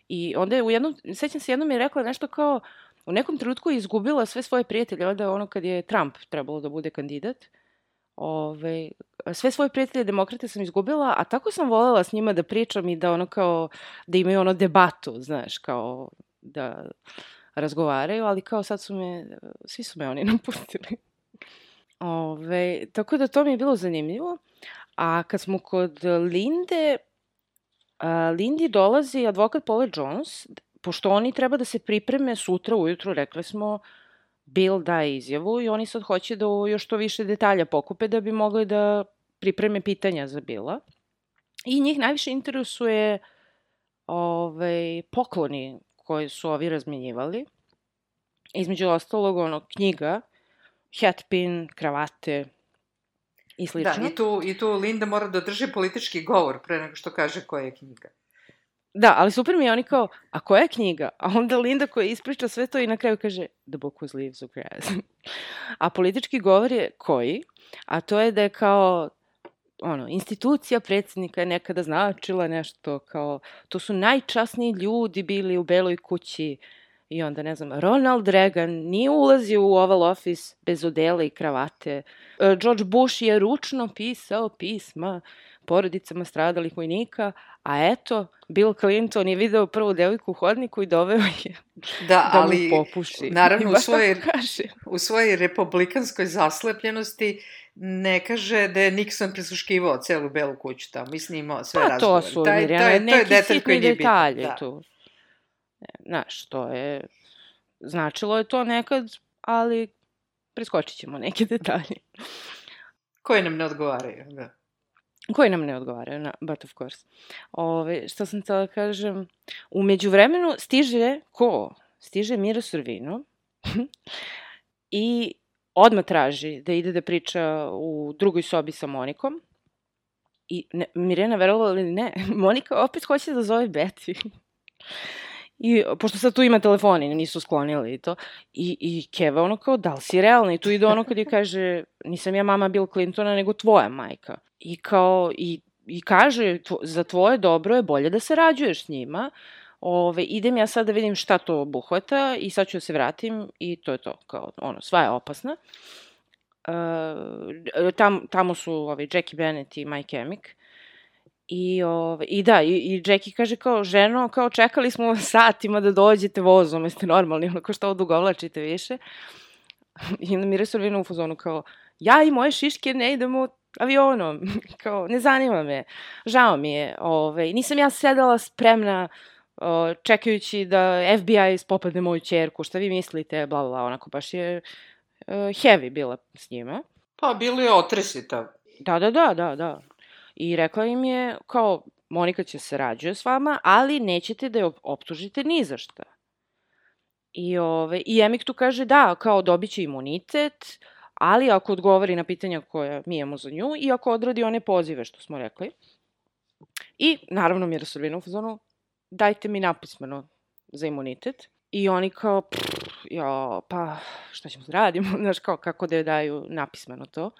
I onda je u jednom, sećam se jednom je rekla nešto kao, u nekom trenutku je izgubila sve svoje prijatelje, onda ono kad je Trump trebalo da bude kandidat, ove, sve svoje prijatelje demokrate sam izgubila, a tako sam volela s njima da pričam i da ono kao, da imaju ono debatu, znaš, kao da razgovaraju, ali kao sad su me, svi su me oni [laughs] napustili. Ove, tako da to mi je bilo zanimljivo. A kad smo kod Linde, a, Lindi dolazi advokat Paula Jones, pošto oni treba da se pripreme sutra ujutru, rekli smo, Bill daje izjavu i oni sad hoće da još to više detalja pokupe da bi mogli da pripreme pitanja za Billa. I njih najviše interesuje ovaj, pokloni koje su ovi razmenjivali. Između ostalog, ono, knjiga, hatpin, kravate i slično. Da, i tu, i tu Linda mora da drži politički govor pre nego što kaže koja je knjiga. Da, ali super mi je oni kao, a koja je knjiga? A onda Linda koja ispriča sve to i na kraju kaže, the book was leaves of grass. [laughs] a politički govor je koji? A to je da je kao, ono, institucija predsednika je nekada značila nešto kao, to su najčasniji ljudi bili u Beloj kući i onda, ne znam, Ronald Reagan nije ulazio u Oval Office bez odela i kravate. E, George Bush je ručno pisao pisma porodicama stradalih vojnika, a eto, Bill Clinton je video prvu devojku u hodniku i doveo je Da, [laughs] da ali mu popuši. naravno I u svojoj, u svojoj republikanskoj zaslepljenosti ne kaže da je Nixon prisluškivao celu belu kuću tamo. Mislim, imao sve Pa to razgovore. su Taj- Mirjana, to je- to je neki detalj sitni detalji da. tu. Znaš, to je... Značilo je to nekad, ali preskočit ćemo neke [laughs] detalje. Koji nam ne odgovaraju. Da. Koji nam ne odgovaraju, na, but of course. Ove, što sam htela da kažem, u međuvremenu stiže ko? Stiže Miro Sorvino [laughs] i odmah traži da ide da priča u drugoj sobi sa Monikom. I ne, Mirjana verovala ili ne, [laughs] Monika opet hoće da zove Betty. [laughs] I, pošto sad tu ima telefoni, nisu sklonili i to. I, i Keva ono kao, da li si realna? I tu ide ono kad je kaže, nisam ja mama Bill Clintona, nego tvoja majka. I kao, i, i kaže, tvo, za tvoje dobro je bolje da se rađuješ s njima. Ove, idem ja sad da vidim šta to obuhvata i sad ću da se vratim i to je to. Kao, ono, sva je opasna. Uh, tam, tamo su ovaj, Jackie Bennett i Mike Emick. I, ove, I da, i, i Jackie kaže kao, ženo, kao čekali smo satima da dođete vozom, jeste normalni, ono, kao što odugovlačite više. [laughs] I onda Mira Sorvina u fazonu kao, ja i moje šiške ne idemo avionom, [laughs] kao, ne zanima me, žao mi je, ove, nisam ja sedala spremna o, čekajući da FBI spopadne moju čerku, šta vi mislite, bla, bla, onako baš je uh, heavy bila s njima. Pa, bili je otresita. Da, da, da, da, da. I rekla im je, kao, Monika će se rađuje s vama, ali nećete da je op- optužite ni za šta. I, ove, I Emik tu kaže, da, kao dobit će imunitet, ali ako odgovori na pitanja koja mi imamo za nju i ako odradi one pozive što smo rekli. I, naravno, Mira Sorvina u fazonu, dajte mi napismeno za imunitet. I oni kao, pff, ja, pa, šta ćemo da radimo? [laughs] Znaš, kao, kako da je daju napismeno to.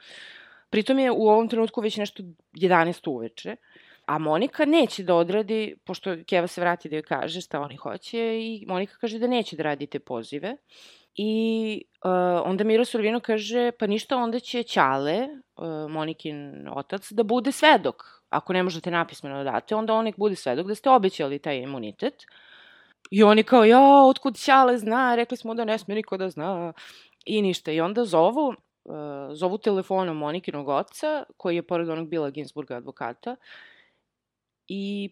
Pritom je u ovom trenutku već nešto 11 uveče, a Monika neće da odradi, pošto Keva se vrati da joj kaže šta oni hoće, i Monika kaže da neće da radi te pozive. I uh, onda Miro Sorvino kaže, pa ništa, onda će Ćale, uh, Monikin otac, da bude svedok. Ako ne možete napismeno da date, onda on nek bude svedok da ste obećali taj imunitet. I oni kao, ja, otkud Ćale zna, rekli smo da ne sme niko da zna. I ništa. I onda zovu, uh, zovu telefonom Monikinog oca, koji je pored onog Bila Ginsburga advokata, i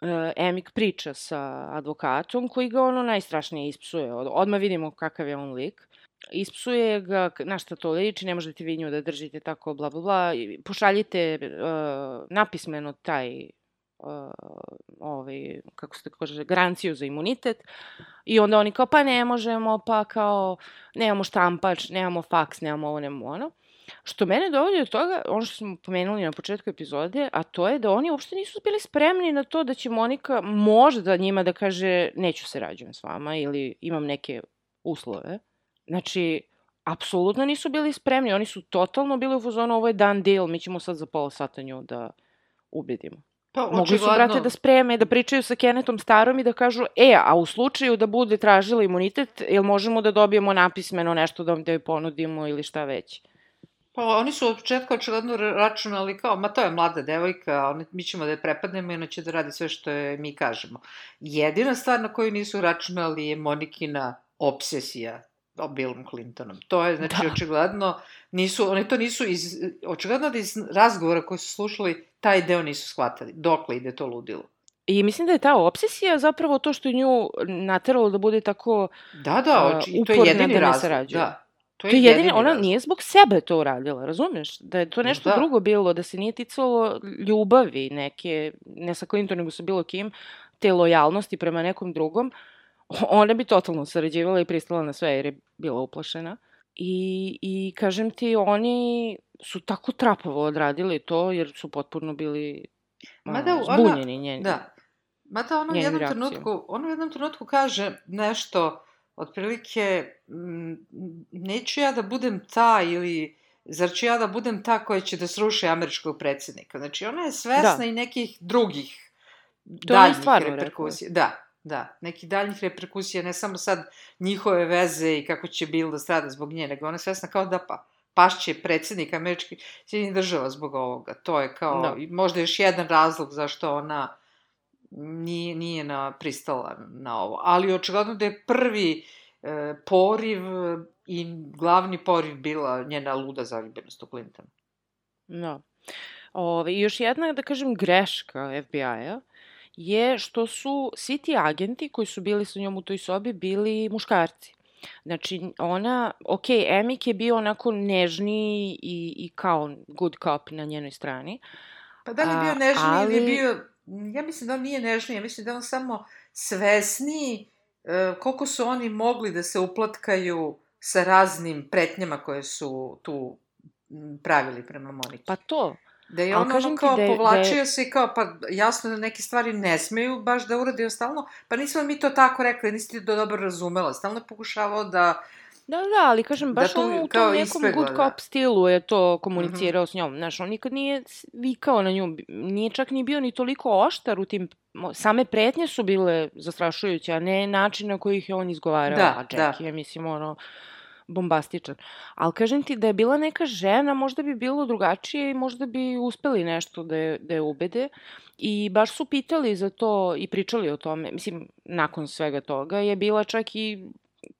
uh, Emik priča sa advokatom koji ga ono najstrašnije ispsuje. Od, odmah vidimo kakav je on lik. Ispsuje ga, na šta to liči, ne možete vi nju da držite tako, bla, bla, bla. Pošaljite uh, napismeno taj uh, ovaj, kako se kaže, garanciju za imunitet i onda oni kao, pa ne možemo, pa kao, nemamo štampač, nemamo faks, nemamo ovo, nemamo ono. Što mene dovodi do toga, ono što smo pomenuli na početku epizode, a to je da oni uopšte nisu bili spremni na to da će Monika možda njima da kaže neću se rađujem s vama ili imam neke uslove. Znači, apsolutno nisu bili spremni, oni su totalno bili u fazonu ovo je dan deal, mi ćemo sad za pola sata nju da ubedimo. Pa, Mogli su, brate, da spreme, da pričaju sa Kenetom starom i da kažu, e, a u slučaju da bude tražila imunitet, jel možemo da dobijemo napismeno nešto da vam da joj ponudimo ili šta već? Pa oni su od početka očigledno računali kao, ma to je mlada devojka, oni, mi ćemo da je prepadnemo i ona će da radi sve što je mi kažemo. Jedina stvar na koju nisu računali je Monikina obsesija o Billom Clintonom. To je, znači, Da. očigledno, nisu, oni to nisu iz, očigledno da iz razgovora koji su slušali, taj deo nisu shvatali. Dokle ide to ludilo? I mislim da je ta obsesija zapravo to što je nju nateralo da bude tako... Da, da, oči, i to je uporna jedini da ne razlog. sarađuje. Da. To je jedini, ona razlog. nije zbog sebe to uradila, razumeš? Da je to nešto Da. drugo bilo, da se nije ticalo ljubavi neke, ne sa Clinton, nego sa bilo kim, te lojalnosti prema nekom drugom, [laughs] ona bi totalno sarađivala i pristala na sve jer je bila uplašena. I, I kažem ti, oni su tako trapavo odradili to jer su potpuno bili Mada ona- zbunjeni njeni. Da. Mada ono u jednom reakcijama. trenutku, ono u jednom trenutku kaže nešto, otprilike, m, neću ja da budem ta ili zar ću ja da budem ta koja će da sruši američkog predsednika. Znači, ona je svesna Da. i nekih drugih To daljnih reperkusija. Da, da, nekih daljnih reperkusija, ne samo sad njihove veze i kako će Bill da strada zbog nje, nego ona je svesna kao da pa, pašće predsednik američki sjedinjenih država zbog ovoga. To je kao Da. možda još jedan razlog zašto ona nije, nije na, pristala na ovo. Ali očigledno da je prvi e, poriv i glavni poriv bila njena luda zaljubljenost u Clintona. Da. Ove, I još jedna, da kažem, greška FBI-a je što su svi ti agenti koji su bili sa njom u toj sobi bili muškarci. Znači, ona, ok, Emik je bio onako nežniji i, i kao good cop na njenoj strani. Pa da li je bio nežniji ali... ili bio... Ja mislim da on nije nežniji, ja mislim da on samo svesniji e, koliko su oni mogli da se uplatkaju sa raznim pretnjama koje su tu pravili prema Moniki. Pa to, Da je on ono kao da je- da je- povlačio se i kao, pa jasno da neke stvari ne smeju baš da uradi stalno, pa nismo mi to tako rekli, nisi ti to dobro razumela, stalno je pokušavao da, Da, da, ali kažem, Da baš tu ono u tom nekom ispegla, good da. cop stilu je to komunicirao mm -hmm. s njom. Znaš, on nikad nije vikao na nju, nije čak ni bio ni toliko oštar u tim, same pretnje su bile zastrašujuće, a ne način na koji ih je on izgovarao. Da, a Jack da. je, mislim, ono, bombastičan. Ali kažem ti da je bila neka žena, možda bi bilo drugačije i možda bi uspeli nešto da je, da je ubede. I baš su pitali za to i pričali o tome. Mislim, nakon svega toga je bila čak i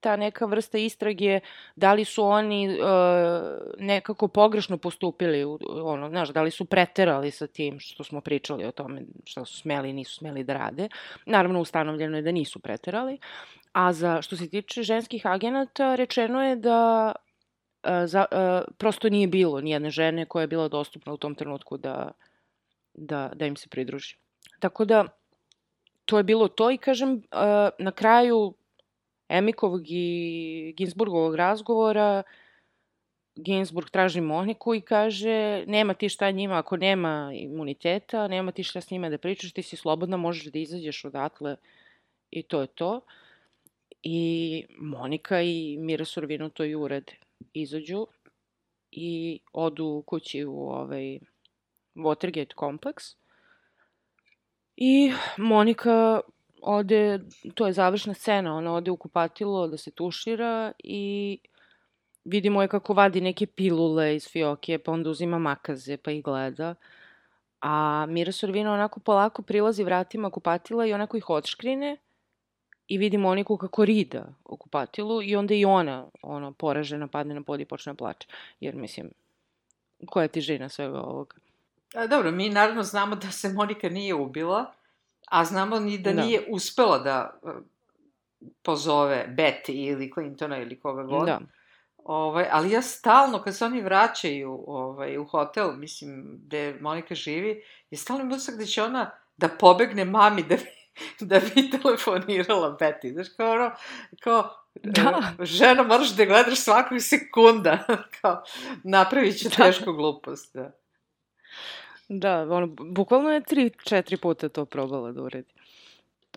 ta neka vrsta istrage da li su oni uh, nekako pogrešno postupili, ono, znaš, da li su preterali sa tim što smo pričali o tome što su smeli i nisu smeli da rade. Naravno, ustanovljeno je da nisu preterali. A za, što se tiče ženskih agenata, rečeno je da uh, za, uh, prosto nije bilo nijedne žene koja je bila dostupna u tom trenutku da, da, da im se pridruži. Tako da, to je bilo to i kažem, na kraju Emikovog i Ginsburgovog razgovora Ginsburg traži Moniku i kaže nema ti šta njima ako nema imuniteta, nema ti šta s njima da pričaš, ti si slobodna, možeš da izađeš odatle i to je to. I Monika i Mira Sorvino to i urade. Izađu i odu kući u ovaj Watergate kompleks. I Monika ode, to je završna scena, ona ode u kupatilo da se tušira i vidimo je kako vadi neke pilule iz fioke, pa onda uzima makaze pa ih gleda. A Mira Sorvino onako polako prilazi vratima kupatila i onako ih odškrine i vidi Moniku kako rida u kupatilu i onda i ona ono, poražena padne na pod i počne da plače. Jer mislim, koja je tižina svega ovoga? A, dobro, mi naravno znamo da se Monika nije ubila, a znamo ni da, Da. nije uspela da e, pozove Betty ili Clintona ili koga god. Da. Ovaj, ali ja stalno, kad se oni vraćaju ovaj, u hotel, mislim, gde Monika živi, je stalno im utisak da će ona da pobegne mami da bi, [laughs] da bi telefonirala Betty. Znaš, kao ono, kao, Da. e, žena, moraš da gledaš svakog sekunda, [laughs] kao, napravit ću Da. tešku glupost, da. Da, ono, bukvalno je tri, četiri puta to probala da uredi.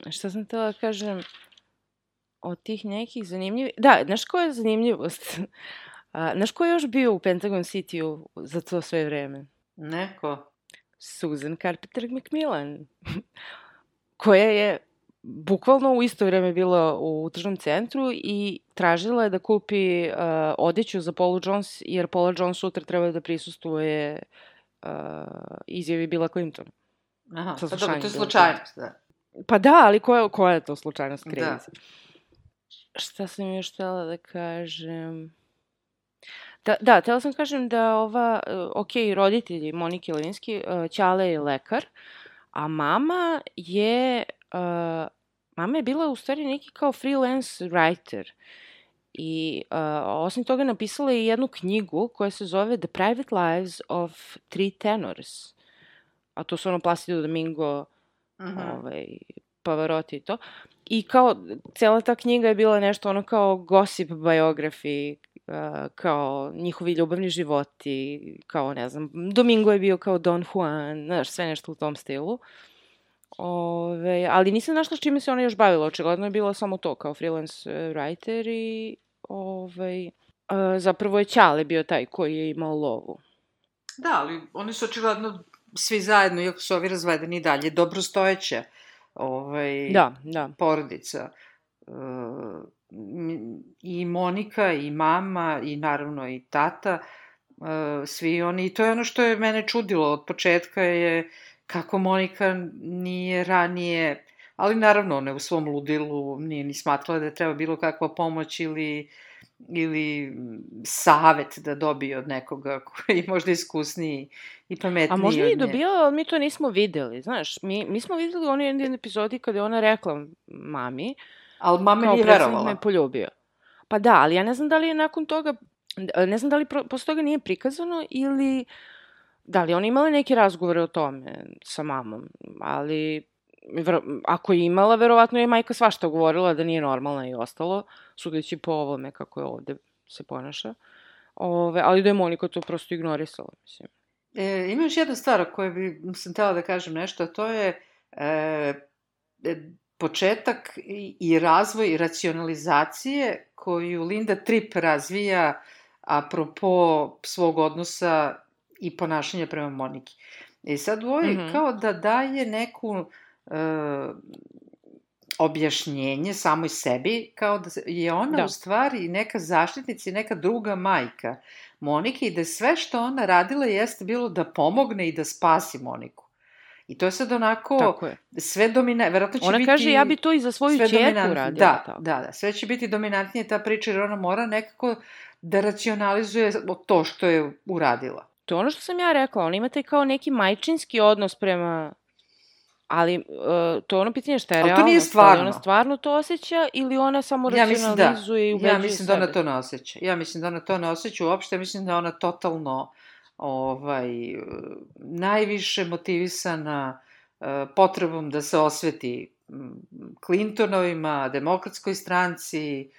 Šta sam htela da kažem od tih nekih zanimljivih... Da, znaš koja je zanimljivost? [laughs] A, znaš ko je još bio u Pentagon City-u za to sve vreme? Neko. Susan Carpenter McMillan, [laughs] koja je bukvalno u isto vreme bila u tržnom centru i tražila je da kupi uh, odeću za Paula Jones, jer Paula Jones sutra treba da prisustuje uh, izjavi Bila Clintona. Aha, pa dobro, to je bilo slučajnost, da. Pa da, ali koja, koja je to slučajnost Da. krivica? Šta sam još htjela da kažem? Da, da, htjela sam kažem da ova, uh, ok, roditelji Monike Levinski, uh, Ćale je lekar, a mama je, uh, mama je bila u stvari neki kao freelance writer. I uh, osim toga napisala je jednu knjigu koja se zove The Private Lives of Three Tenors. A to su ono Placido Domingo, Mhm. ovaj, Pavarotti i to. I kao, cela ta knjiga je bila nešto ono kao gossip biography, uh, kao njihovi ljubavni životi, kao ne znam, Domingo je bio kao Don Juan, znaš, sve nešto u tom stilu. Ove, ali nisam našla s čime se ona još bavila. Očigledno je bila samo to, kao freelance e, writer i ovaj, e, zapravo je Ćale bio taj koji je imao lovu. Da, ali oni su očigledno svi zajedno, iako su ovi razvedeni i dalje, dobrostojeća ovaj, Da, da. porodica. E, I Monika, i mama, i naravno i tata, e, svi oni, i to je ono što je mene čudilo od početka je kako Monika nije ranije, ali naravno ona je u svom ludilu nije ni smatrala da treba bilo kakva pomoć ili ili savet da dobije od nekoga koji je možda iskusniji i pametniji A možda i dobila, ali mi to nismo videli, znaš. Mi, mi smo videli u onoj jednoj epizodi kada je ona rekla mami, Ali mama kao nije me verovala. je poljubio. Pa da, ali ja ne znam da li je nakon toga, ne znam da li posle toga nije prikazano ili da li ona imala neke razgovore o tome sa mamom, ali ako je imala, verovatno je majka svašta govorila da nije normalna i ostalo, sudeći po ovome kako je ovde se ponaša. Ove, ali da je Monika to prosto ignorisala, mislim. E, ima još jedna stvar o kojoj bi sam tela da kažem nešto, a to je e, e, početak i razvoj racionalizacije koju Linda Tripp razvija apropo svog odnosa i ponašanja prema Moniki. I sad u ovoj mm. -hmm. kao da daje neku e, objašnjenje samoj sebi, kao da je ona Da. u stvari neka zaštitnica i neka druga majka Monike i da sve što ona radila jeste bilo da pomogne i da spasi Moniku. I to je sad onako Tako je. sve domina, verovatno će Ona biti... kaže, ja bi to i za svoju čerku uradila. Da, tako. da, da, sve će biti dominantnije ta priča jer ona mora nekako da racionalizuje to što je uradila. To je ono što sam ja rekla, ona ima taj kao neki majčinski odnos prema... Ali uh, to je ono pitanje šta je Ali to realno. nije Da stvarno. ona stvarno to osjeća ili ona samo Ja da. racionalizuje i ubeđuje Ja mislim da sebe? ona to ne osjeća. Ja mislim da ona to ne osjeća uopšte. Ja mislim da ona totalno ovaj, najviše motivisana eh, potrebom da se osveti Clintonovima, demokratskoj stranci, eh,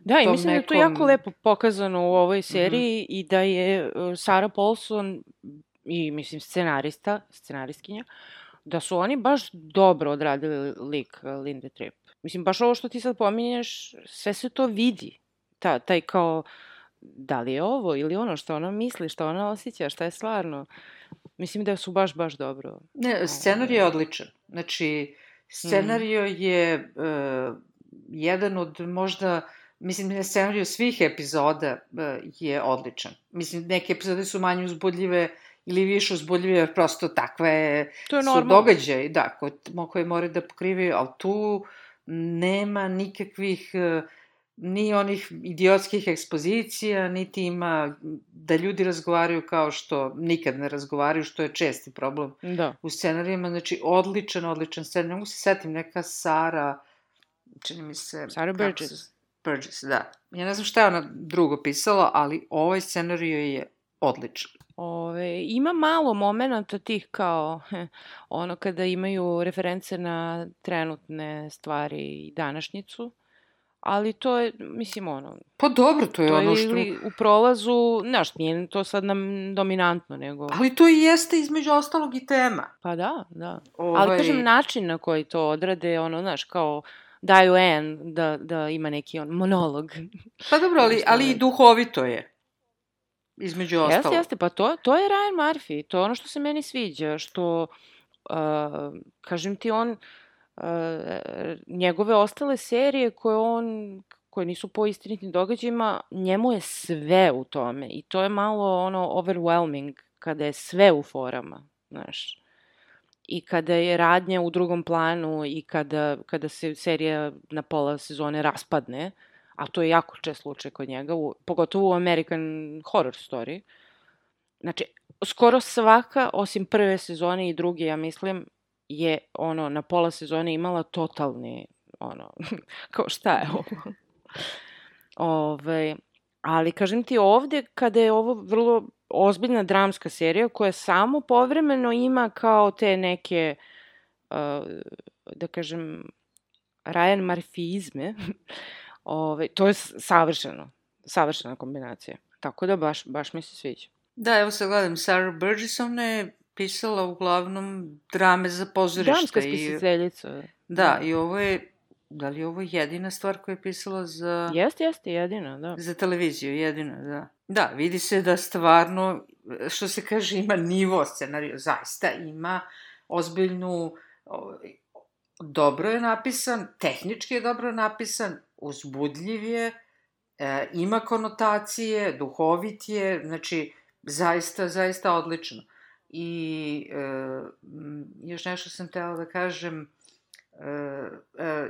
Da, i mislim da je to nekom- jako lepo pokazano u Mhm. ovoj seriji i da je uh, Sarah Paulson i, mislim, scenarista, scenaristkinja, da su oni baš dobro odradili lik uh, Linde Tripp. Mislim, baš ovo što ti sad pominješ, sve se to vidi. Ta, taj kao, da li je ovo ili ono što ona misli, što ona osjeća, šta je stvarno. Mislim da su baš, baš dobro. Ne, scenarij je odličan. Znači, scenario je e, jedan od možda, mislim, ne scenario svih epizoda e, je odličan. Mislim, neke epizode su manje uzbudljive ili više uzbudljive, jer prosto takve je, To je su događaji, da, koje, koje moraju da pokrivaju, ali tu nema nikakvih e, ni onih idiotskih ekspozicija, niti ima da ljudi razgovaraju kao što nikad ne razgovaraju, što je česti problem Da. u scenarijima, znači odličan, odličan scenarij. Ne mogu se setim, neka Sara, čini mi se... Sarah Burgess. se- Burgess, da. Ja ne znam šta je ona drugo pisala, ali ovaj scenarij je odličan. Ove, ima malo momenata tih kao [laughs] ono kada imaju reference na trenutne stvari i današnjicu, ali to je, mislim, ono, Pa dobro, to je to ono što... ili u prolazu, znaš, nije to sad nam dominantno, nego, Ali to i jeste između ostalog i tema. pa da, da. Ovaj... Ali kažem, način na koji to odrade, ono, znaš, kao daju N da, da ima neki on monolog. Pa dobro, ali, ali i je? duhovito je. Između ostalog. Jeste, jeste, pa to, to je Ryan Murphy, to je ono što se meni sviđa, što, uh, kažem ti, on, uh, njegove ostale serije koje on, koje nisu po istinitim događajima, njemu je sve u tome i to je malo ono overwhelming kada je sve u forama, znaš. I kada je radnja u drugom planu i kada, kada se serija na pola sezone raspadne, a to je jako čest slučaj kod njega, u, pogotovo u American Horror Story. Znači, skoro svaka, osim prve sezone i druge, ja mislim, je ono, na pola sezone imala totalni, ono, [laughs] kao šta je ovo? [laughs] Ove, ali kažem ti ovde, kada je ovo vrlo ozbiljna dramska serija koja samo povremeno ima kao te neke, uh, da kažem, Ryan Murphyizme, [laughs] Ove, to je savršeno, savršena kombinacija. Tako da baš, baš mi se sviđa. Da, evo sad gledam, Sarah Burgess, ona je pisala uglavnom drame za pozorište. Dramska i- spisateljica. Da, i ovo je, da li je ovo jedina stvar koju je pisala za, Jeste, jeste, jedina, da. za televiziju, jedina, da. Da, vidi se da stvarno, što se kaže, ima nivo scenariju, zaista ima ozbiljnu, dobro je napisan, tehnički je dobro napisan, uzbudljiv je, e, ima konotacije, duhovit je, znači, zaista, zaista odlično. I e, još nešto sam tela da kažem, e, e,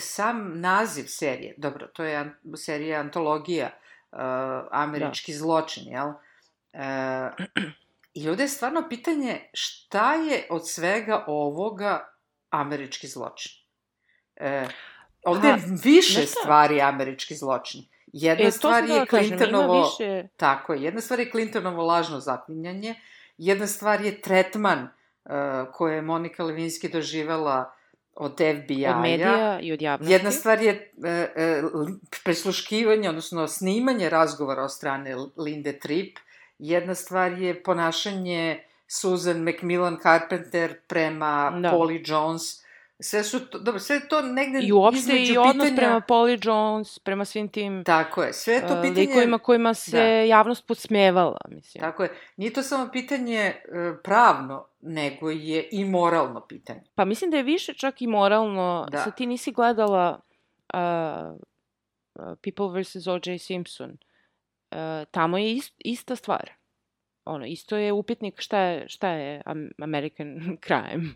sam naziv serije, dobro, to je an, serija antologija, uh, američki da. zločin, jel? E, I ovde je stvarno pitanje šta je od svega ovoga američki zločin? E, ovde je više znaš šta? stvari američki zločin. Jedna E, stvar je da kažem, Clintonovo... više... Tako je, jedna stvar je Clintonovo lažno zaklinjanje, jedna stvar je tretman uh, koje je Monika Levinski doživela od FBI-a. Od medija i od javnosti. Jedna stvar je e, e, presluškivanje, odnosno snimanje razgovora od strane Linde Tripp. Jedna stvar je ponašanje Susan Macmillan Carpenter prema Da. da. Polly Jones. Sve su to, dobro, sve to negde I uopšte i odnos pitanja... prema Polly Jones, prema svim tim Tako je, sve to uh, pitanje... likovima kojima se Da. javnost podsmevala, mislim. Tako je. Nije to samo pitanje e, pravno, nego je i moralno pitanje. Pa mislim da je više čak i moralno. Da. Sad ti nisi gledala uh, People vs. O.J. Simpson. Uh, tamo je ist, ista stvar. Ono, isto je upitnik šta je, šta je Am- American [laughs] crime.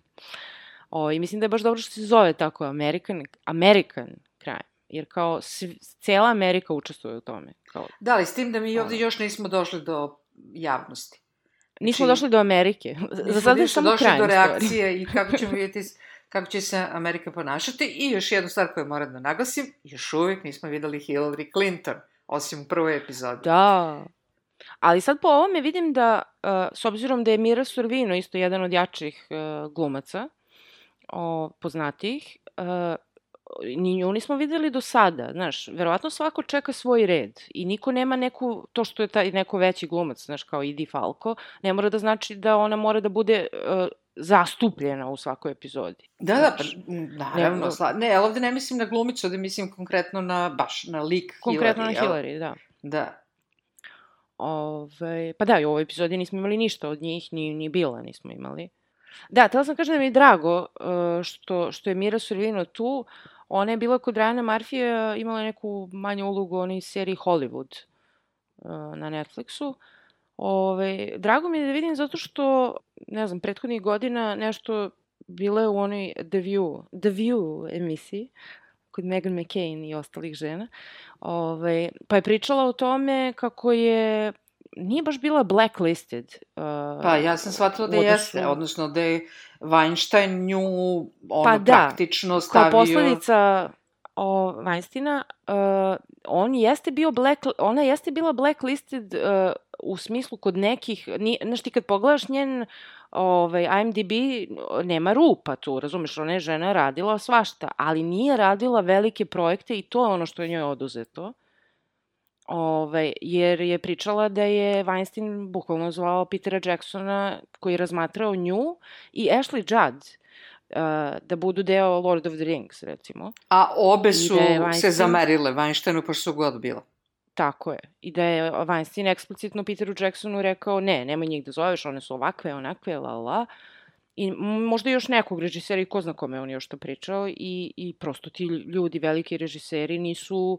O, I mislim da je baš dobro što se zove tako American, American crime. Jer kao sv, cela Amerika učestvuje u tome. Kao, Da, ali s tim da mi ovde Ono. još nismo došli do javnosti. nismo Znači, došli do Amerike. [laughs] Za sada je nismo samo došli do story. reakcije i [laughs] kako ćemo vidjeti kako će se Amerika ponašati. I još jednu stvar koju moram da naglasim, još uvijek nismo videli Hillary Clinton, osim u prvoj epizodi. Da. Ali sad po ovome vidim da, uh, s obzirom da je Mira Sorvino isto jedan od jačih uh, glumaca, o, poznatijih, uh, ni nju nismo videli do sada, znaš, verovatno svako čeka svoj red i niko nema neku, to što je taj neko veći glumac, znaš, kao Idi Falko, ne mora da znači da ona mora da bude uh, zastupljena u svakoj epizodi. Da, da, pa, Znaš, m, naravno. ne- sla... Ne, ali ovde ne mislim na glumicu, ovde mislim konkretno na, baš, na lik Konkretno Hillary. na? Hillary, da. Da. Ove, pa da, i u ovoj epizodi nismo imali ništa od njih, ni, ni bila nismo imali. Da, tela sam kažem da mi je drago uh, što, što je Mira Sorvino tu. Ona je bila kod Rajana Marfija, imala neku manju ulogu u onoj seriji Hollywood uh, na Netflixu. Ove, drago mi je da vidim zato što, ne znam, prethodnih godina nešto bila je u onoj The View, The View emisiji kod Meghan McCain i ostalih žena. Ove, pa je pričala o tome kako je nije baš bila blacklisted. Uh, Pa ja sam shvatila da jeste, odnosno da je Weinstein nju ono Pa da, praktično kao stavio... posledica o Weinsteina, uh, on jeste bio black, ona jeste bila blacklisted uh, u smislu kod nekih, ni, znaš ti kad pogledaš njen ovaj, IMDb, nema rupa tu, razumeš, ona je žena radila svašta, ali nije radila velike projekte i to je ono što je njoj oduzeto. Ove, jer je pričala da je Weinstein bukvalno zvao Petera Jacksona koji je razmatrao nju i Ashley Judd uh, da budu deo Lord of the Rings, recimo. A obe su da je se Weinstein- zamerile Weinsteinu pošto su god bila. Tako je. I da je Weinstein eksplicitno Peteru Jacksonu rekao, ne, nemoj njih da zoveš, one su ovakve, onakve, la la. I možda još nekog režisera i ko zna kome on još to pričao i, i prosto ti ljudi, veliki režiseri, nisu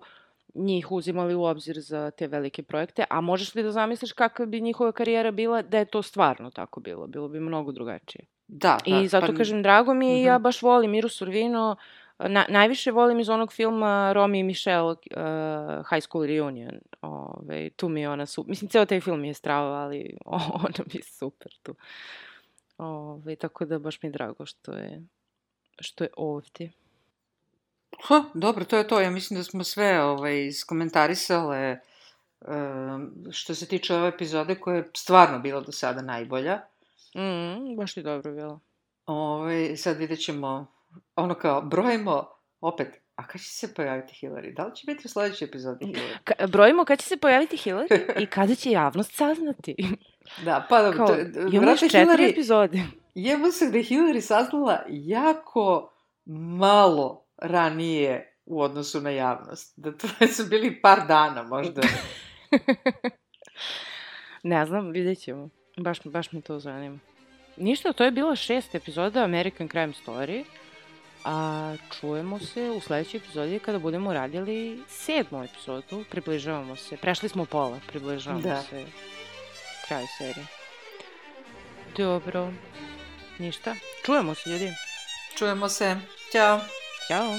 njih uzimali u obzir za te velike projekte, a možeš li da zamisliš kakva bi njihova karijera bila da je to stvarno tako bilo? Bilo bi mnogo drugačije. Da, da. I zato pa, kažem, drago mi je i ja Mhm. baš volim Miru Sorvino, na, najviše volim iz onog filma Romy i Michelle uh, High School Reunion. Ove, tu mi je ona super. Mislim, ceo taj film je strava, ali [laughs] ona mi je super tu. Ove, tako da baš mi je drago što je, što je ovdje. Ha, dobro, to je to. Ja mislim da smo sve ovaj, iskomentarisale što se tiče ove epizode koja je stvarno bila do sada najbolja. Mm, baš je dobro bilo. Ovaj, sad vidjet ćemo, ono kao, brojimo opet, a kada će se pojaviti Hillary? Da li će biti u sledećoj epizodi Hillary? Ka, brojimo kad će se pojaviti Hillary i kada će javnost saznati. [laughs] Da, pa dobro, Kao, to- imamo još četiri Hillary- epizode. Jebo se da je Hillary saznala jako malo ranije u odnosu na javnost. Da to [laughs] su bili par dana možda. [laughs] Ne znam, vidjet ćemo. Baš, baš me to zanima. Ništa, to je bila šest epizoda American Crime Story. A čujemo se u sledećoj epizodi kada budemo radili sedmu epizodu. Približavamo se. Prešli smo pola, približavamo Da. se kraju serije. Dobro. Ništa. Čujemo se, ljudi. Čujemo se. Ćao. Ćao.